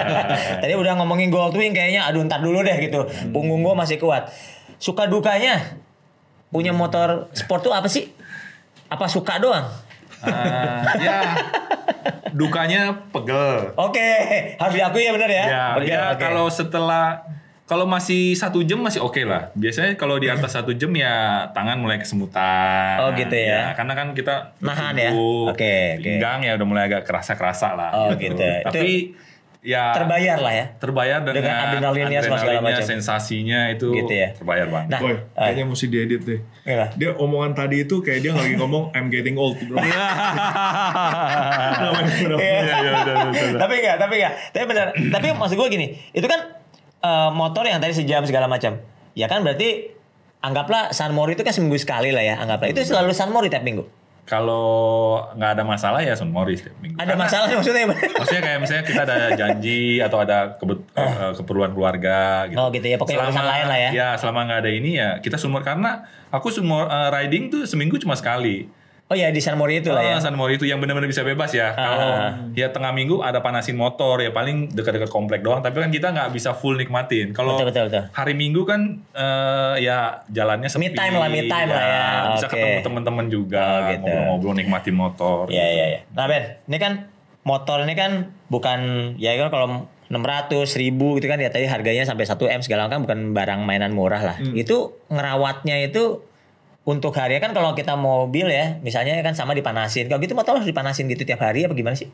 Tadi udah ngomongin Gold Wing kayaknya aduh ntar dulu deh gitu. Hmm. Punggung gue masih kuat. Suka dukanya punya motor sport tuh apa sih? Apa suka doang? Ah, ya dukanya pegel. Oke, harus diakui ya benar ya. Ya, Oke, ya oke. kalau setelah kalau masih satu jam masih oke lah. Biasanya kalau di atas satu jam ya tangan mulai kesemutan. Oh, gitu ya. karena kan kita Nahan ya? Oke, oke. Pinggang ya udah mulai agak kerasa-kerasa lah. Oh, gitu. Tapi ya terbayar lah ya. terbayar dengan, Dengan adrenalinnya adrenalinnya, sensasinya itu Gitu ya. terbayar banget. Nah, Boy, eh. kayaknya mesti diedit deh. Iya. Dia omongan tadi itu kayak dia lagi ngomong I'm getting old bro. Iya. Tapi enggak, tapi enggak. Tapi benar. tapi maksud gue gini, itu kan eh, motor yang tadi sejam segala macam. Ya kan berarti anggaplah San Mori itu kan seminggu sekali lah ya, anggaplah. Itu selalu San Mori tiap minggu. Kalau nggak ada masalah ya Son Morris tiap minggu. Ada Karena- masalah maksudnya Maksudnya kayak misalnya kita ada janji atau ada kebet- eh, keperluan keluarga gitu. Oh, gitu ya. Pokoknya urusan lain lah ya. Ya selama nggak ada ini ya kita sumur karena aku sumur eh, riding tuh seminggu cuma sekali. Oh ya di San Mori itu lah ya. Ah, San Mori itu yang benar-benar bisa bebas ya. Kalau ya tengah minggu ada panasin motor ya paling dekat-dekat komplek doang. Tapi kan kita nggak bisa full nikmatin. Kalau hari Minggu kan eh, ya jalannya sepi. Me time lah, me time lah ya. Bisa Oke. ketemu teman-teman juga, Oh, gitu. ngobrol-ngobrol nikmatin motor. Iya iya iya. Nah Ben, ini kan motor ini kan bukan ya kan kalau 600 1000 gitu kan ya tadi harganya sampai 1 M segala kan bukan barang mainan murah lah. Itu ngerawatnya itu untuk hari kan kalau kita mobil ya misalnya kan sama dipanasin. Kalau gitu motor harus dipanasin gitu tiap hari apa gimana sih?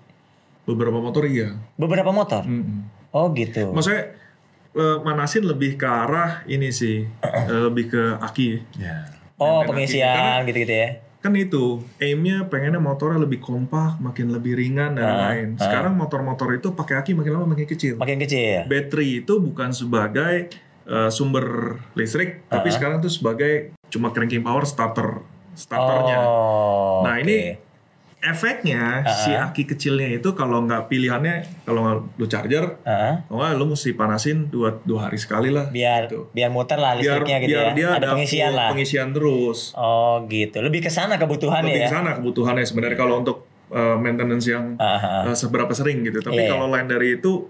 Beberapa motor iya. Beberapa motor. Mm-mm. Oh gitu. Maksudnya eh, manasin lebih ke arah ini sih, eh, lebih ke aki. Ya. Oh pengisian gitu-gitu ya. Kan itu aimnya pengennya motornya lebih kompak, makin lebih ringan dan lain. Sekarang motor-motor itu pakai aki makin lama makin kecil. Makin kecil. Battery itu bukan sebagai eh, sumber listrik, tapi sekarang tuh sebagai cuma cranking power starter starternya. Oh. nah oke. ini efeknya si aki kecilnya itu kalau nggak pilihannya kalau nggak lu charger, Heeh. kalau nggak lu mesti panasin dua dua hari sekali lah. biar Gitu. biar muter lah biar listriknya gitu biar ya. dia Ada pengisian lah. pengisian terus. Oh gitu. Lebih ke sana kebutuhannya Lebih ya. ke sana kebutuhannya sebenarnya kalau untuk uh, maintenance yang Ah, ah, uh, seberapa sering gitu. Tapi Iya, kalau lain dari itu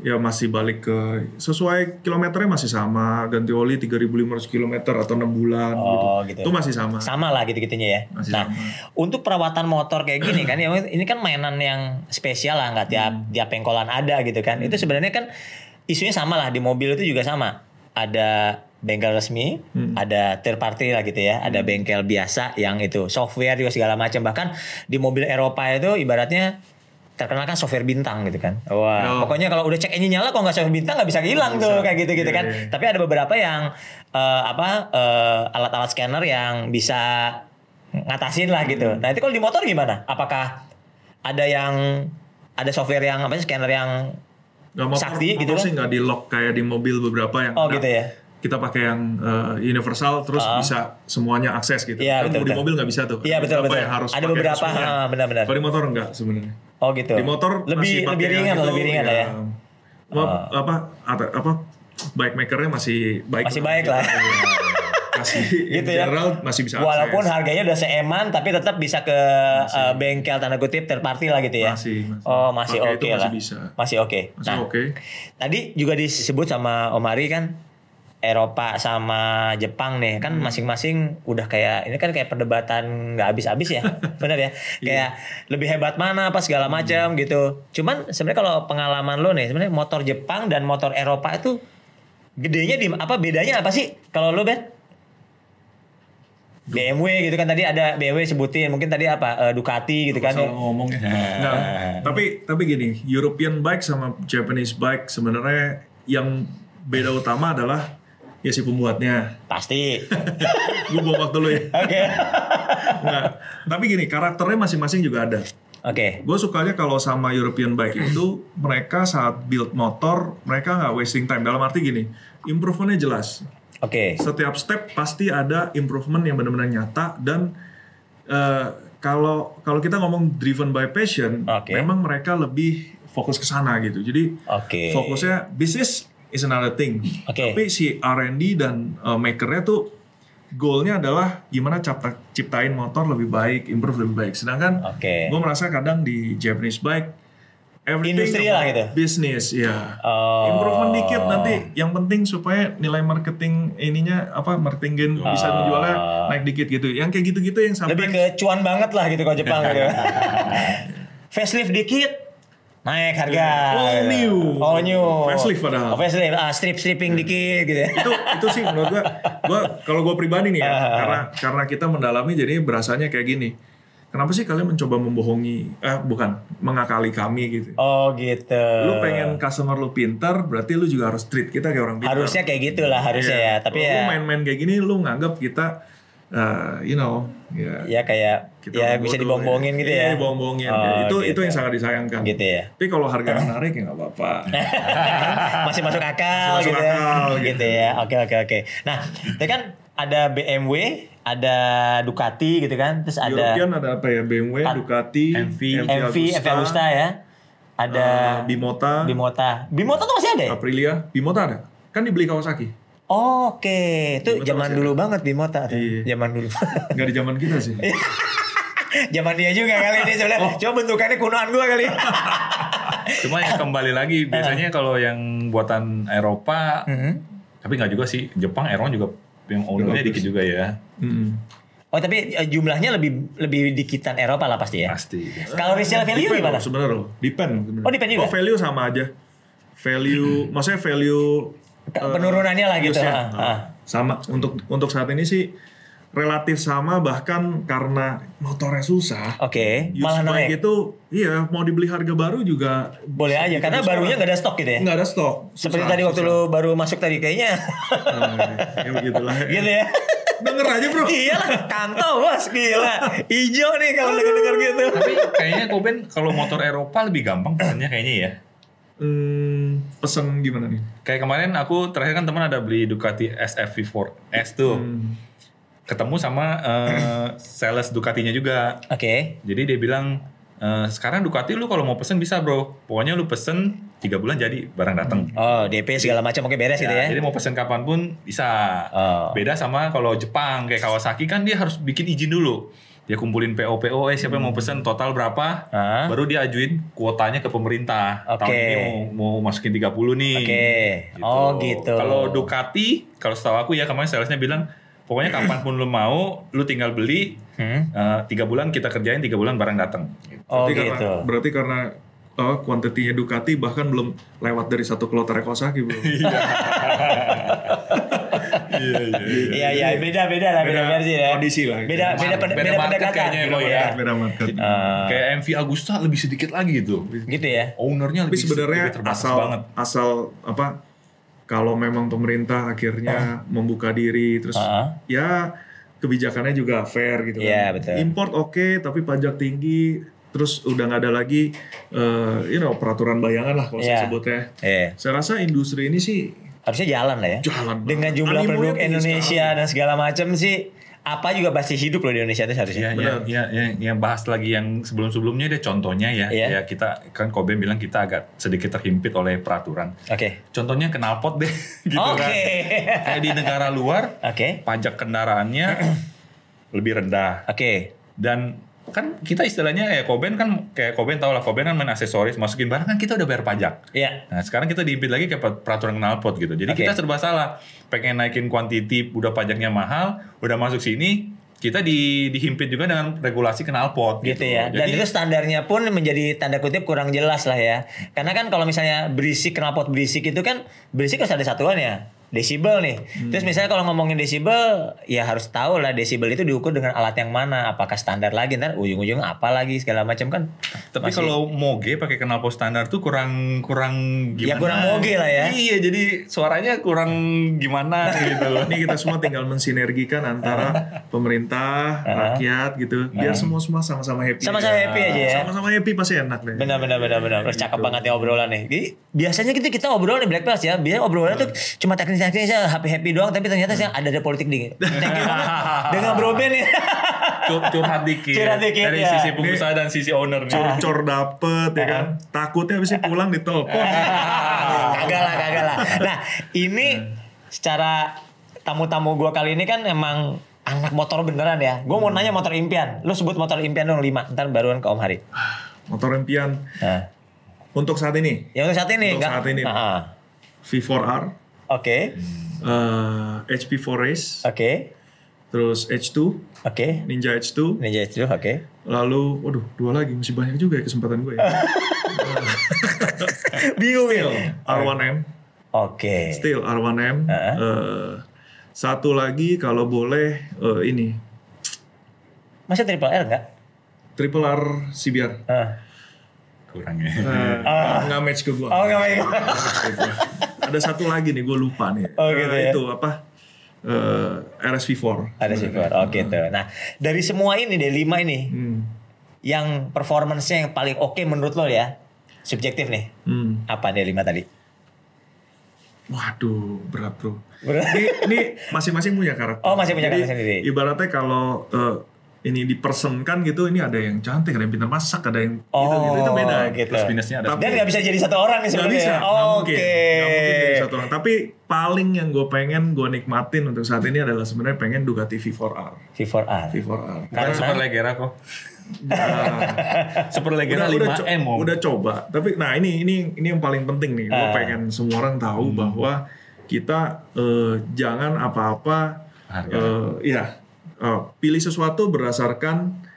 ya masih balik ke sesuai kilometernya masih sama ganti oli 3.500 km atau 6 bulan Oh, gitu. gitu. Itu masih sama. sama lah gitu-gitunya ya. Masih nah, sama. untuk perawatan motor kayak gini kan, ya ini kan mainan yang spesial lah, nggak tiap Hmm. tiap pengkolan ada gitu kan. Itu sebenarnya kan isunya sama lah di mobil itu juga sama. Ada bengkel resmi, Hmm. ada third party lah gitu ya, ada bengkel biasa yang itu software juga segala macam. Bahkan di mobil Eropa itu ibaratnya terkenal kan software bintang gitu kan. Wah, Oh. pokoknya kalau udah cek engine nyala kalau nggak software bintang nggak bisa hilang tuh kayak gitu-gitu Iya, kan. iya. Tapi ada beberapa yang eh, apa eh, alat-alat scanner yang bisa ngatasin lah gitu. Hmm. Nah itu kalau di motor gimana? Apakah ada yang ada software yang apa sih scanner yang Nggak motor, Sakti motor gitu sih nggak di lock kayak di mobil beberapa yang oh ada. gitu ya? Kita pakai yang uh, universal terus bisa semuanya akses gitu. Iya, kan betul, di betul. mobil nggak bisa tuh. Iya, betul, betul. yang harus Ada beberapa, ah, benar-benar. Kalau di motor enggak sebenarnya. Oh gitu. Di motor lebih masih lebih ringan lah, itu, lebih ringan lah ya. Ma- apa apa apa bike makernya masih baik Masih baik lah. Kasih in Gitu ya. general masih bisa akses. Walaupun harganya udah seeman tapi tetap bisa ke eh, bengkel tanda kutip third party lah gitu ya. Masih, masih. Oh, masih oke masih lah. bisa. Masih oke. masih Nah, oke. Tadi juga disebut sama Om Ari kan Eropa sama Jepang nih kan Hmm. masing-masing udah kayak ini kan kayak perdebatan nggak habis-habis ya. Benar ya? Iya. kayak lebih hebat mana apa segala Hmm. macam gitu. Cuman sebenarnya kalau pengalaman lo nih sebenarnya motor Jepang dan motor Eropa itu gedenya di apa bedanya apa sih kalau lo Ben BMW gitu kan tadi ada BMW sebutin. Mungkin tadi apa eh, Ducati gitu kan ya. Salah ngomongnya. Nah, tapi tapi gini, European bike sama Japanese bike sebenarnya yang beda utama adalah ya si pembuatnya. pasti Gue bawa waktu dulu ya. oke Nggak. Tapi gini, karakternya masing-masing juga ada. Oke. Gue sukanya kalau sama European bike itu mereka saat build motor mereka nggak wasting time. Dalam arti gini, improvementnya jelas. Oke. Setiap step pasti ada improvement yang benar-benar nyata dan eh, kalau kalau kita ngomong driven by passion, Oke. memang mereka lebih fokus ke sana gitu. Jadi Oke. fokusnya business is another thing. Oke. Tapi si R&D dan uh, makernya tuh goalnya adalah gimana cipta, ciptain motor lebih baik, improve lebih baik. Sedangkan Oke. gue merasa kadang di Japanese bike everything Industri lah gitu. Business, ya. Oh. Improvement dikit nanti. Yang penting supaya nilai marketing ininya apa marketing gain bisa menjualnya naik dikit gitu. Yang kayak gitu-gitu yang sampai Lebih ke cuan banget lah gitu kalau Jepang gitu. Facelift dikit naik harga. All gitu. new. All new. Facelift padahal. Oh, facelift. Ah, strip stripping dikit gitu. ya. itu itu sih menurut gua gua kalau gua pribadi nih ya Ah. karena karena kita mendalami jadi berasanya kayak gini kenapa sih kalian mencoba membohongi eh bukan mengakali kami gitu Oh gitu. lu pengen customer lu pintar berarti lu juga harus treat kita kayak orang pintar harusnya kayak gitulah harusnya Iya. ya. Tapi Kalau ya lu main-main kayak gini lu nganggap kita eh, you know ya ya kayak kita ya bisa bodoh, dibombongin gitu Iya, ya. dibombongin Oh, itu gitu. itu yang sangat disayangkan Gitu ya. tapi kalau harga menarik ya nggak apa-apa masih masuk akal Masih masuk gitu, ya. akal, gitu. gitu. ya. Oke oke oke. Nah, itu kan ada BMW, ada Ducati gitu kan, terus ada European ada apa ya BMW Ducati MV, MV, MV Agusta ya. Ada eh, Bimota Bimota. Bimota tuh masih ada ya? Aprilia, Bimota ada? Kan dibeli Kawasaki. Oke, itu Bimota zaman dulu banget Bimota tuh. Iya. Zaman dulu. Nggak di zaman kita sih. zaman dia juga kali ini sebenarnya. Oh. Coba bentukannya kunoan gua kali. Cuma yang kembali lagi biasanya kalau yang buatan Eropa, Mhm. tapi nggak juga sih Jepang, Eropa juga yang ownernya dikit juga ya, Mm. Oh, tapi eh, jumlahnya lebih lebih dikitan Eropa lah pasti ya. pasti. Kalau resale value Depend gimana? Sebenarnya loh. Depend. sebenarnya. Oh, depend juga? Oh, value sama aja. Value, maksudnya value Penurunannya lah gitu. Ah, Nah, ah. Sama. Untuk untuk saat ini sih relatif sama bahkan karena motornya susah. Oke, Used malah naik. itu iya mau dibeli harga baru juga Boleh aja karena barunya nggak ada stok gitu ya. nggak ada stok. Seperti Susah, tadi waktu susah. lu baru masuk tadi kayaknya. Nah, ya begitulah. gitu ya. Denger aja bro. Iya lah, kanto bos, gila. Ijo nih kalau denger-denger gitu. Tapi kayaknya Koben kalau motor Eropa lebih gampang pesannya kayaknya ya. Hmm, pesen gimana nih? Kayak kemarin aku terakhir kan teman ada beli Ducati SFV4S tuh. Hmm. Ketemu sama eh, sales Ducatinya juga. Oke. Jadi dia bilang eh, sekarang Ducati lu kalau mau pesen bisa bro. Pokoknya lu pesen tiga bulan jadi barang datang. Oh, DP segala macam oke beres gitu Ya, ya. Jadi mau pesen kapan pun bisa. Oh. Beda sama kalau Jepang kayak Kawasaki kan dia harus bikin izin dulu. Dia kumpulin PO PO eh siapa yang mau pesen total berapa, Ah. baru dia ajuin kuotanya ke pemerintah. Oke. Tahun ini mau, mau masukin 30 nih. Oke. Oh, gitu. Kalau Ducati, kalau setahu aku ya kemarin salesnya bilang pokoknya kapan pun lu mau, lu tinggal beli Hmm? eh, tiga bulan kita kerjain tiga bulan barang datang. Oh, berarti gitu. karena berarti karena oh, kuantitinya Ducati bahkan belum lewat dari satu kloter Kawasaki bro. Iya iya. Iya, iya, beda-beda lah, beda, Beda versi ya. kondisi lah. Beda, beda, Beda beda, market pendekatan. kayaknya gitu emang ya. Beda market. Ah, Kayak MV Agusta lebih sedikit lagi gitu. gitu ya. Ownernya Tapi lebih sebenarnya asal banget. asal apa kalau memang pemerintah akhirnya membuka diri terus Ah. ya kebijakannya juga fair gitu Iya, kan. betul. Import oke tapi pajak tinggi terus udah nggak ada lagi eh, you know peraturan bayangan lah kalau Iya. saya sebutnya. Iya. Saya rasa industri ini sih Harusnya jalan lah ya. Jalan Dengan jumlah Animonya penduduk Indonesia dan segala macam sih apa juga pasti hidup loh di Indonesia itu harusnya. Ya, ya, Benar. ya, ya, yang bahas lagi yang sebelum-sebelumnya deh contohnya ya, Iya. ya kita kan Kobe bilang kita agak sedikit terhimpit oleh peraturan. Oke. Contohnya knalpot deh, gitu Oke. kan. Kayak di negara luar, Oke. pajak kendaraannya lebih rendah Oke. dan kan kita istilahnya ya Koben kan kayak Koben tau lah Koben kan main aksesoris masukin barang kan kita udah bayar pajak. Iya. Nah sekarang kita diimpit lagi ke peraturan knalpot gitu. Jadi Oke. kita serba salah. Pengen naikin kuantiti, udah pajaknya mahal, udah masuk sini, kita di, dihimpit juga dengan regulasi knalpot. gitu ya. Dan Jadi, itu standarnya pun menjadi tanda kutip kurang jelas lah ya. Karena kan kalau misalnya berisik knalpot berisik itu kan berisik harus ada satuan ya. Desibel nih. Terus misalnya kalau ngomongin desibel, ya harus tahu lah desibel itu diukur dengan alat yang mana. Apakah standar lagi ntar ujung-ujung apa lagi segala macam kan. Tapi masih- kalau moge pakai knalpot standar tuh kurang kurang gimana? Ya, kurang moge lah ya. Iya, jadi suaranya kurang gimana gitu loh. Ini kita semua tinggal mensinergikan antara pemerintah, rakyat gitu. Biar semua semua sama-sama happy. Sama-sama happy aja ya. Sama-sama happy pasti enak deh. Benar benar benar benar. Terus cakep banget ya obrolan nih. Jadi, biasanya gitu kita obrol nih Black Plus ya. Biasanya obrolan tuh cuma teknis-teknis aja happy happy doang tapi ternyata sih ada ada politik banget dengan Bro Ben ya. Cur- curhat dikit. Curhat dikit, dari ya. sisi pengusaha dan sisi owner nih. Cor-cor dapet ya kan. Takutnya habis pulang ditelepon. kagak lah kagak lah. Nah ini secara tamu-tamu gua kali ini kan emang anak motor beneran ya. Gua mau nanya motor impian. Lu sebut motor impian dong 5. Ntar baruan ke Om Hari. Motor impian Nah. untuk saat ini Yang untuk saat ini Untuk enggak? saat ini. Ah, V4R, Oke. eh, HP4 Race, Oke. terus H2, Oke. Ninja H2, Ninja itu oke. lalu, waduh dua lagi masih banyak juga ya kesempatan gue ya. Bingung ya. R1M, Oke. Steel R1M. Heeh. eh, satu lagi kalau boleh eh, ini Masa triple R enggak? Triple R CBR. Ah. Kurang ya. Eh, nggak match ke gue. Oh enggak baik. Ada satu lagi nih gue lupa nih. Oh, gitu Eh, ya. Itu apa? Eh, RSV4. Ada sih Oke tuh. Nah, dari semua ini deh lima ini Hmm. yang performance-nya yang paling oke menurut lo ya. Subjektif nih. Hmm. Apa nih lima tadi? Waduh, berat bro. Berat. Ini, ini masing-masing punya karakter. Oh, masih punya karakter sendiri. Ibaratnya kalau eh, ini dipersonkan gitu, ini ada yang cantik, ada yang pintar masak, ada yang Oh, gitu, gitu. Itu beda. gitu. Plus minusnya ada. Tapi- Dan nggak bisa jadi satu orang nih Gak sebenarnya. bisa, Oh, mungkin. Oke. Nggak mungkin jadi satu orang. Tapi paling yang gue pengen, gue nikmatin untuk saat ini adalah sebenarnya pengen Ducati V4R. V4R. V4R. Bukan super legera kok. super legera udah, udah, 5M co- om. udah coba tapi nah ini ini ini yang paling penting nih gue Ah. pengen semua orang Hmm. tahu bahwa kita eh, jangan apa-apa Harga. eh, ya eh, pilih sesuatu berdasarkan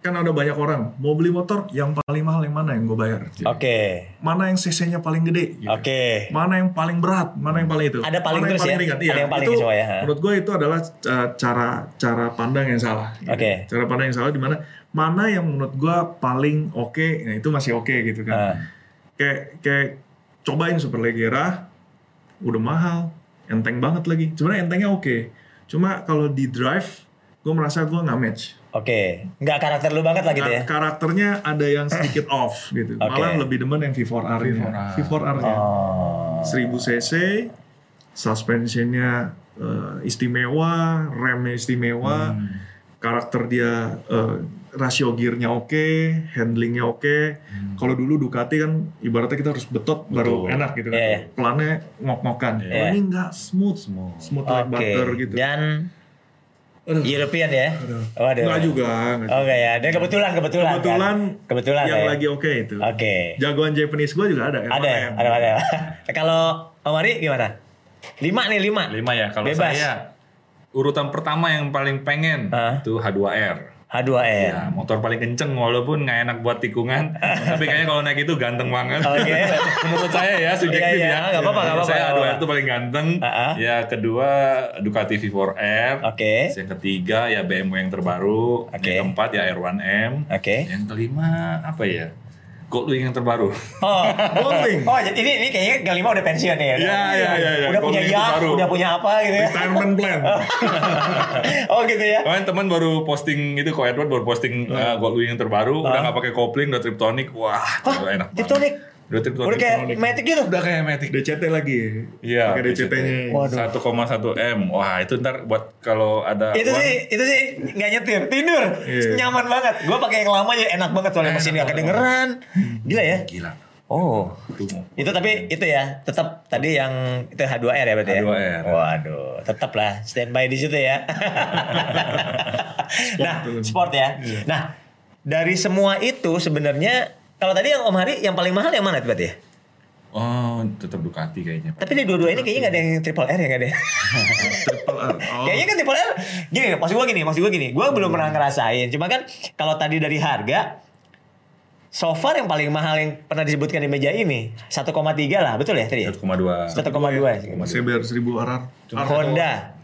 kan ada banyak orang mau beli motor yang paling mahal yang mana yang gue bayar Oke. mana yang cc-nya paling gede gitu. Oke. mana yang paling berat mana yang paling itu Ada paling mana terus yang ya? ringan Ada Iya, yang paling itu ya, menurut gue itu adalah uh, cara cara pandang yang salah gitu. Oke. cara pandang yang salah di mana mana yang menurut gue paling oke nah itu masih oke gitu kan Ah. kayak kayak cobain super legera udah mahal enteng banget lagi sebenarnya entengnya oke cuma kalau di drive gue merasa gue nggak match Oke. Nggak karakter lu banget lah gitu ya. Kar- karakternya ada yang sedikit off gitu Oke. malah lebih demen yang V4R ini V4R nya Oh. 1000 cc suspensionnya eh, istimewa remnya istimewa Hmm. karakter dia eh, rasio gearnya oke handlingnya oke Hmm. kalau dulu Ducati kan ibaratnya kita harus betot baru Betul. enak gitu kan Iya, iya. pelannya ngok-ngokan kalau Iya. ini enggak smooth Smooth. smooth like Oke. butter gitu Dan Aduh. European ya. Waduh. Enggak juga enggak Oh enggak ya. Dan kebetulan kebetulan. kebetulan kan? Kebetulan yang ya. lagi oke itu Oke. jagoan Japanese gue juga ada Ada, M1M. ada, ada. Kalau Om Ari gimana? Lima nih lima. Lima ya. Kalau saya urutan pertama yang paling pengen itu H2R. H2R. Ya, motor paling kenceng walaupun nggak enak buat tikungan, tapi kayaknya kalau naik itu ganteng banget. Oke. Menurut saya ya subjektif Iya, iya, ya. nggak apa-apa, nggak apa-apa, Saya nggak A2R apa-apa. itu paling ganteng. Ah. Ya kedua Ducati V4R. Oke. Yang ketiga ya BMW yang terbaru. Oke. Yang keempat ya R1M. Oke. Yang kelima apa ya? Goldwing yang terbaru. Oh. Goldwing. Oh, jadi ini ini kayaknya kelima udah pensiun nih. Iya, iya, iya, iya. Udah punya Goldwing itu yacht, udah punya apa gitu ya. retirement plan oh gitu ya. Kemarin teman baru posting itu kok Edward baru posting uh, Goldwing yang terbaru, udah nggak pakai kopling, udah triptonic, wah, itu enak banget. Udah triptonic. Udah kayak Matic gitu. udah kayak Matic. DCT lagi Iya, pakai DCT-nya Waduh. 1,1 m. Wah itu ntar buat kalau ada Itu uang, sih, itu sih nggak nyetir, tidur, Iya. nyaman banget. Gue pakai yang lama aja enak banget soalnya mesin nggak kedengeran. Gila ya. gila. Oh, Itu mau. itu tapi itu ya, tetap tadi yang itu H2R ya berarti ya. H2R. Waduh, tetap lah standby di situ ya. nah, sport ya. Nah, dari semua itu sebenarnya kalau tadi yang Om Hari yang paling mahal yang mana tuh berarti ya? Oh, tetap Ducati kayaknya. Tapi di dua-dua ini kayaknya nggak ada yang triple R ya nggak ada. ya? Triple R. Oh. Kayaknya kan triple R gini, maksud gue gini, maksud gue gini, gue belum pernah ngerasain. Cuma kan kalau tadi dari harga, So far yang paling mahal yang pernah disebutkan di meja ini 1,3 lah, betul ya tadi? ya? 1,2. 1,2 sih. CBR 1000 RR. Honda.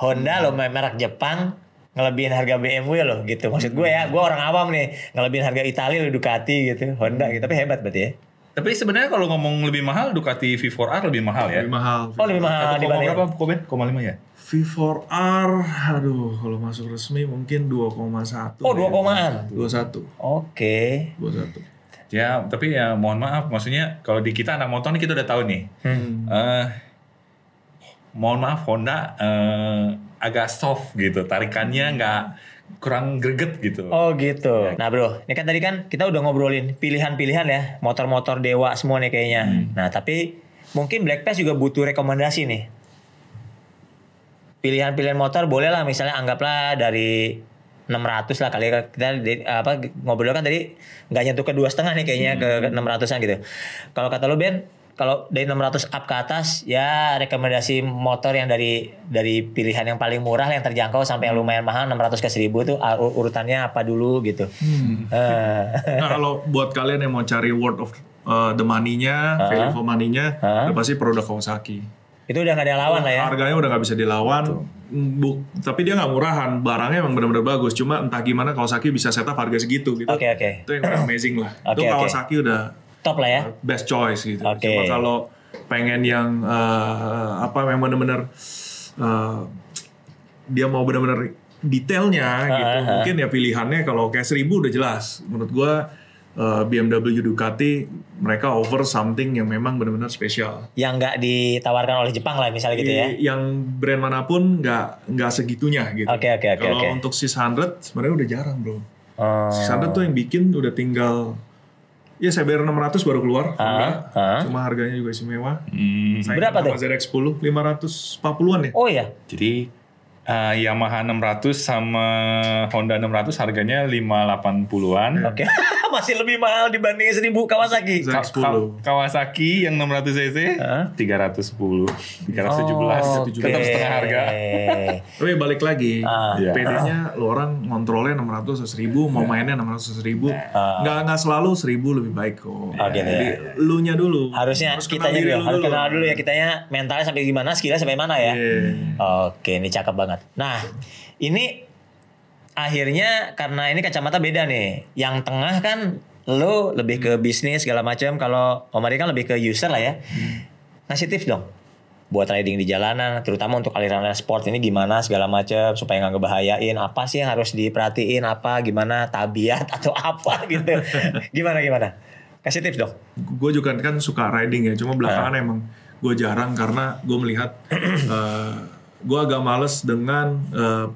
Honda loh merek Jepang ngelebihin harga BMW loh gitu. Maksud gue ya, gue orang awam nih, ngelebihin harga Italia loh Ducati gitu, Honda gitu. Tapi hebat berarti ya. Tapi sebenarnya kalau ngomong lebih mahal Ducati V4R lebih mahal ya. Lebih mahal. Oh lebih mahal 1, dibanding berapa Koben? 0,5 ya? V4R, aduh kalau masuk resmi mungkin 2,1. Oh 2 komaan. 21. Oke. 21. Ya, tapi ya mohon maaf, maksudnya kalau di kita anak motor nih kita udah tahu nih. Hmm. eh mohon maaf Honda eh, agak soft gitu, tarikannya nggak kurang greget gitu. Oh gitu. Nah bro, ini kan tadi kan kita udah ngobrolin pilihan-pilihan ya, motor-motor dewa semua nih kayaknya. Nah tapi mungkin Black Pass juga butuh rekomendasi nih. Pilihan-pilihan motor boleh lah misalnya anggaplah dari 600 lah kali ya. kita apa ngobrol kan tadi nggak nyentuh ke dua setengah nih kayaknya ke 600an gitu. Kalau kata lu Ben, kalau dari 600 up ke atas ya rekomendasi motor yang dari dari pilihan yang paling murah yang terjangkau sampai yang lumayan mahal 600 ke 1000 tuh uh, urutannya apa dulu gitu. Eh, Nah kalau buat kalian yang mau cari word of uh, the money-nya, value for money-nya, Hah? udah pasti produk Kawasaki. itu udah gak ada lawan lah ya. Harganya udah nggak bisa dilawan. Bu, tapi dia nggak murahan. Barangnya emang benar-benar bagus. Cuma entah gimana Kawasaki bisa setup harga segitu gitu. Oke oke. Itu yang amazing lah. Oke, itu. Kawasaki udah Top lah ya. best choice gitu. Oke. Cuma kalau pengen yang eh, apa yang benar-benar eh, dia mau benar-benar detailnya gitu. ah. Mungkin ya pilihannya kalau kayak 1000 udah jelas. Menurut gua eh, BMW Ducati mereka over something yang memang benar-benar spesial. Yang nggak ditawarkan oleh Jepang lah misalnya gitu ya. Yang brand mana pun nggak nggak segitunya gitu. Oke, oke, oke, Kalau oke. untuk 600 sebenarnya udah jarang bro. Oh. 600 tuh yang bikin udah tinggal ya CBR 600 baru keluar. Enggak. ah. Cuma harganya juga istimewa. Hmm, Saingan Berapa sama ZX10 540-an ya. Oh iya. jadi eh, Yamaha 600 sama Honda 600 harganya 580-an. Oke. Masih lebih mahal dibanding 1000 Kawasaki. Ka- ZX10. Ka- Kawasaki yang 600 cc Hah? 310 317 Oh, tetap oke. setengah harga Tapi balik lagi, Ah. Iya. PD-nya lo orang ngontrolnya 600 atau 1000, mau mainnya 600 atau 1000. Nggak, nggak selalu 1000 lebih baik kok. Ah, gitu Jadi ya. lu nya dulu. Harusnya Harus kitanya dulu, lu harus kenal dulu ya kitanya mentalnya sampai gimana, skillnya sampai mana ya. Iya. Oke, ini cakep banget. Nah, ini akhirnya karena ini kacamata beda nih. Yang tengah kan lo lebih ke bisnis segala macam. Kalau Om Ari kan lebih ke user lah ya. Ngasih tips dong buat riding di jalanan, terutama untuk aliran sport ini gimana segala macam supaya nggak ngebahayain. Apa sih yang harus diperhatiin? Apa gimana tabiat atau apa gitu? gimana gimana? Kasih tips dong. gue juga kan suka riding ya cuma belakangan emang gue jarang karena gue melihat eh, gue agak males dengan eh,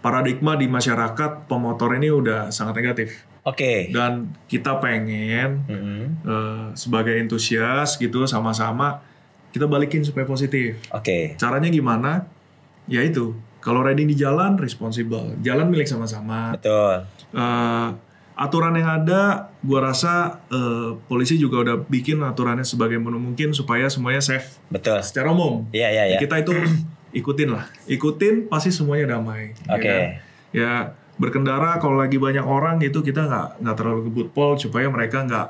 paradigma di masyarakat pemotor ini udah sangat negatif Oke. dan kita pengen Mm-mm. eh, sebagai entusias gitu sama-sama kita balikin supaya positif Oke. caranya gimana ya itu kalau riding di jalan responsible jalan milik sama-sama Betul. Eh, aturan yang ada, gua rasa eh, polisi juga udah bikin aturannya sebagai mungkin supaya semuanya safe Betul. secara umum. Iya, iya, iya. Kita itu ikutin lah, ikutin pasti semuanya damai. ya Oke. kan? Ya berkendara kalau lagi banyak orang itu kita nggak nggak terlalu kebut pol supaya mereka nggak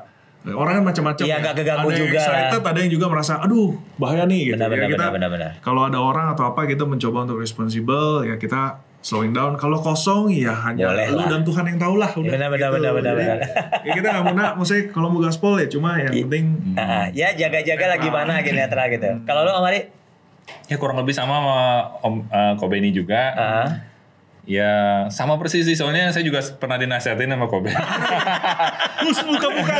orang kan macam-macam. Iya, ya. ada yang juga excited, ada yang juga merasa, aduh bahaya nih gitu. Benar, ya, benar, kita, benar, benar, benar. Kalau ada orang atau apa kita mencoba untuk responsible, ya kita slowing down. Kalau kosong ya hanya Boleh lu lah. dan Tuhan yang tahu lah. Udah, Benar, benar, benar, benar, Jadi, benar. ya kita nggak mau nak, maksudnya kalau mau gaspol ya cuma yang penting Ah, ya jaga-jaga lah gimana gitu netral gitu. Kalau lu Om Ari? Ya kurang lebih sama sama Om uh, Kobeni juga Ah. ya sama persis sih soalnya saya juga pernah dinasihatin sama Kobe Terus buka-buka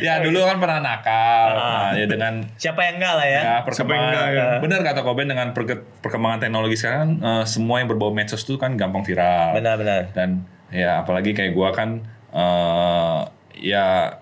ya dulu kan pernah nakal Ah. Nah, ya dengan Siapa yang enggak lah ya? ya perkembangan enggak, ya? benar kata Kobe dengan perke- perkembangan teknologi sekarang eh, semua yang berbau medsos itu kan gampang viral Benar-benar. dan ya apalagi kayak gua kan eh, ya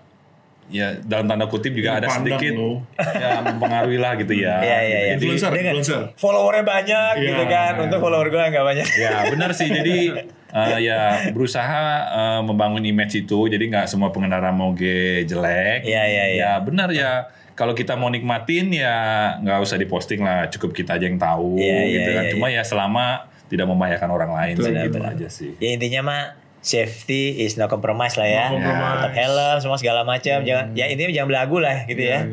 ya dalam tanda kutip juga ada sedikit lo. ya mempengaruhi lah gitu ya Iya, iya, iya. Jadi- influencer, Dengan influencer. Followernya banyak Iya. gitu kan. Untuk follower gue nggak banyak. Ya benar sih. Jadi eh, ya berusaha eh, membangun image itu. Jadi nggak semua pengendara moge jelek. Iya, iya, iya. Ya benar ya. Kalau kita mau nikmatin ya nggak usah diposting lah. Cukup kita aja yang tahu Iya, iya, gitu kan. iya, Cuma ya selama tidak membahayakan orang lain sih Benar, gitu benar. aja sih. Ya intinya mah safety is no compromise lah ya. No compromise. Tetap helm semua segala macam. Jangan ya intinya jangan belagu lah gitu ya.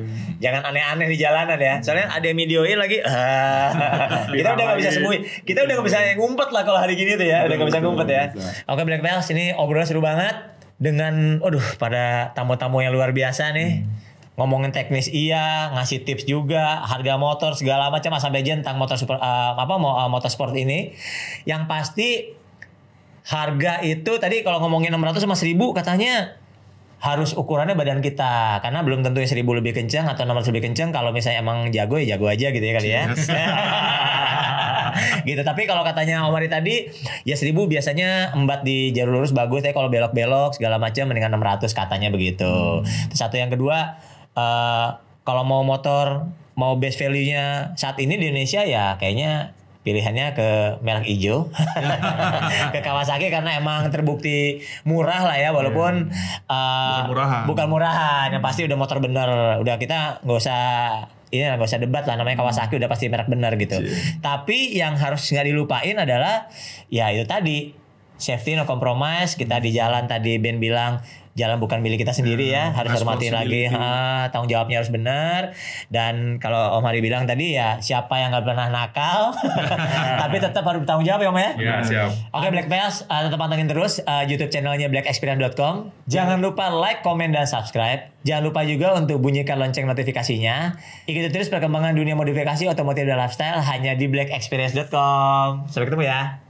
Jangan aneh-aneh di jalanan ya. Soalnya ada yang videoin lagi. kita udah gak bisa sembunyi. Kita udah gak bisa ngumpet lah kalau hari gini tuh ya. Udah gak bisa ngumpet ya. Oke Black Bells ini obrolan seru banget dengan aduh pada tamu-tamu yang luar biasa nih. Ngomongin teknis iya, ngasih tips juga, harga motor segala macam asal bejen tentang motor super eh, apa mau motorsport ini. Yang pasti harga itu tadi kalau ngomongin 600 sama 1000 katanya harus ukurannya badan kita. Karena belum tentu 1000 lebih kencang atau 600 lebih kencang. Kalau misalnya emang jago ya jago aja gitu ya kali ya. gitu. Tapi kalau katanya Omari tadi ya 1000 biasanya embat di jalur lurus bagus tapi kalau belok-belok segala macam mendingan 600 katanya begitu. Terus satu yang kedua eh kalau mau motor mau base value-nya saat ini di Indonesia ya kayaknya pilihannya ke merek hijau. Ke Kawasaki karena emang terbukti murah lah ya walaupun uh, Bukan murahan. bukan murahan. Yang pasti udah motor bener. Udah kita nggak usah ini nggak usah debat lah. Namanya Kawasaki udah pasti merek bener gitu. Tapi yang harus nggak dilupain adalah ya itu tadi safety no compromise. Kita di jalan tadi Ben bilang jalan bukan milik kita sendiri ya harus hormatin lagi ha, tanggung jawabnya harus benar dan kalau Om Hari bilang tadi ya siapa yang nggak pernah nakal tapi tetap harus bertanggung jawab ya Om ya Ya, siap. Oke Black Bells, uh, tetap pantengin terus uh, YouTube channelnya blackexperience.com. Jangan lupa like, komen, dan subscribe. Jangan lupa juga untuk bunyikan lonceng notifikasinya. Ikuti terus perkembangan dunia modifikasi otomotif dan lifestyle hanya di blackexperience.com. Sampai ketemu ya.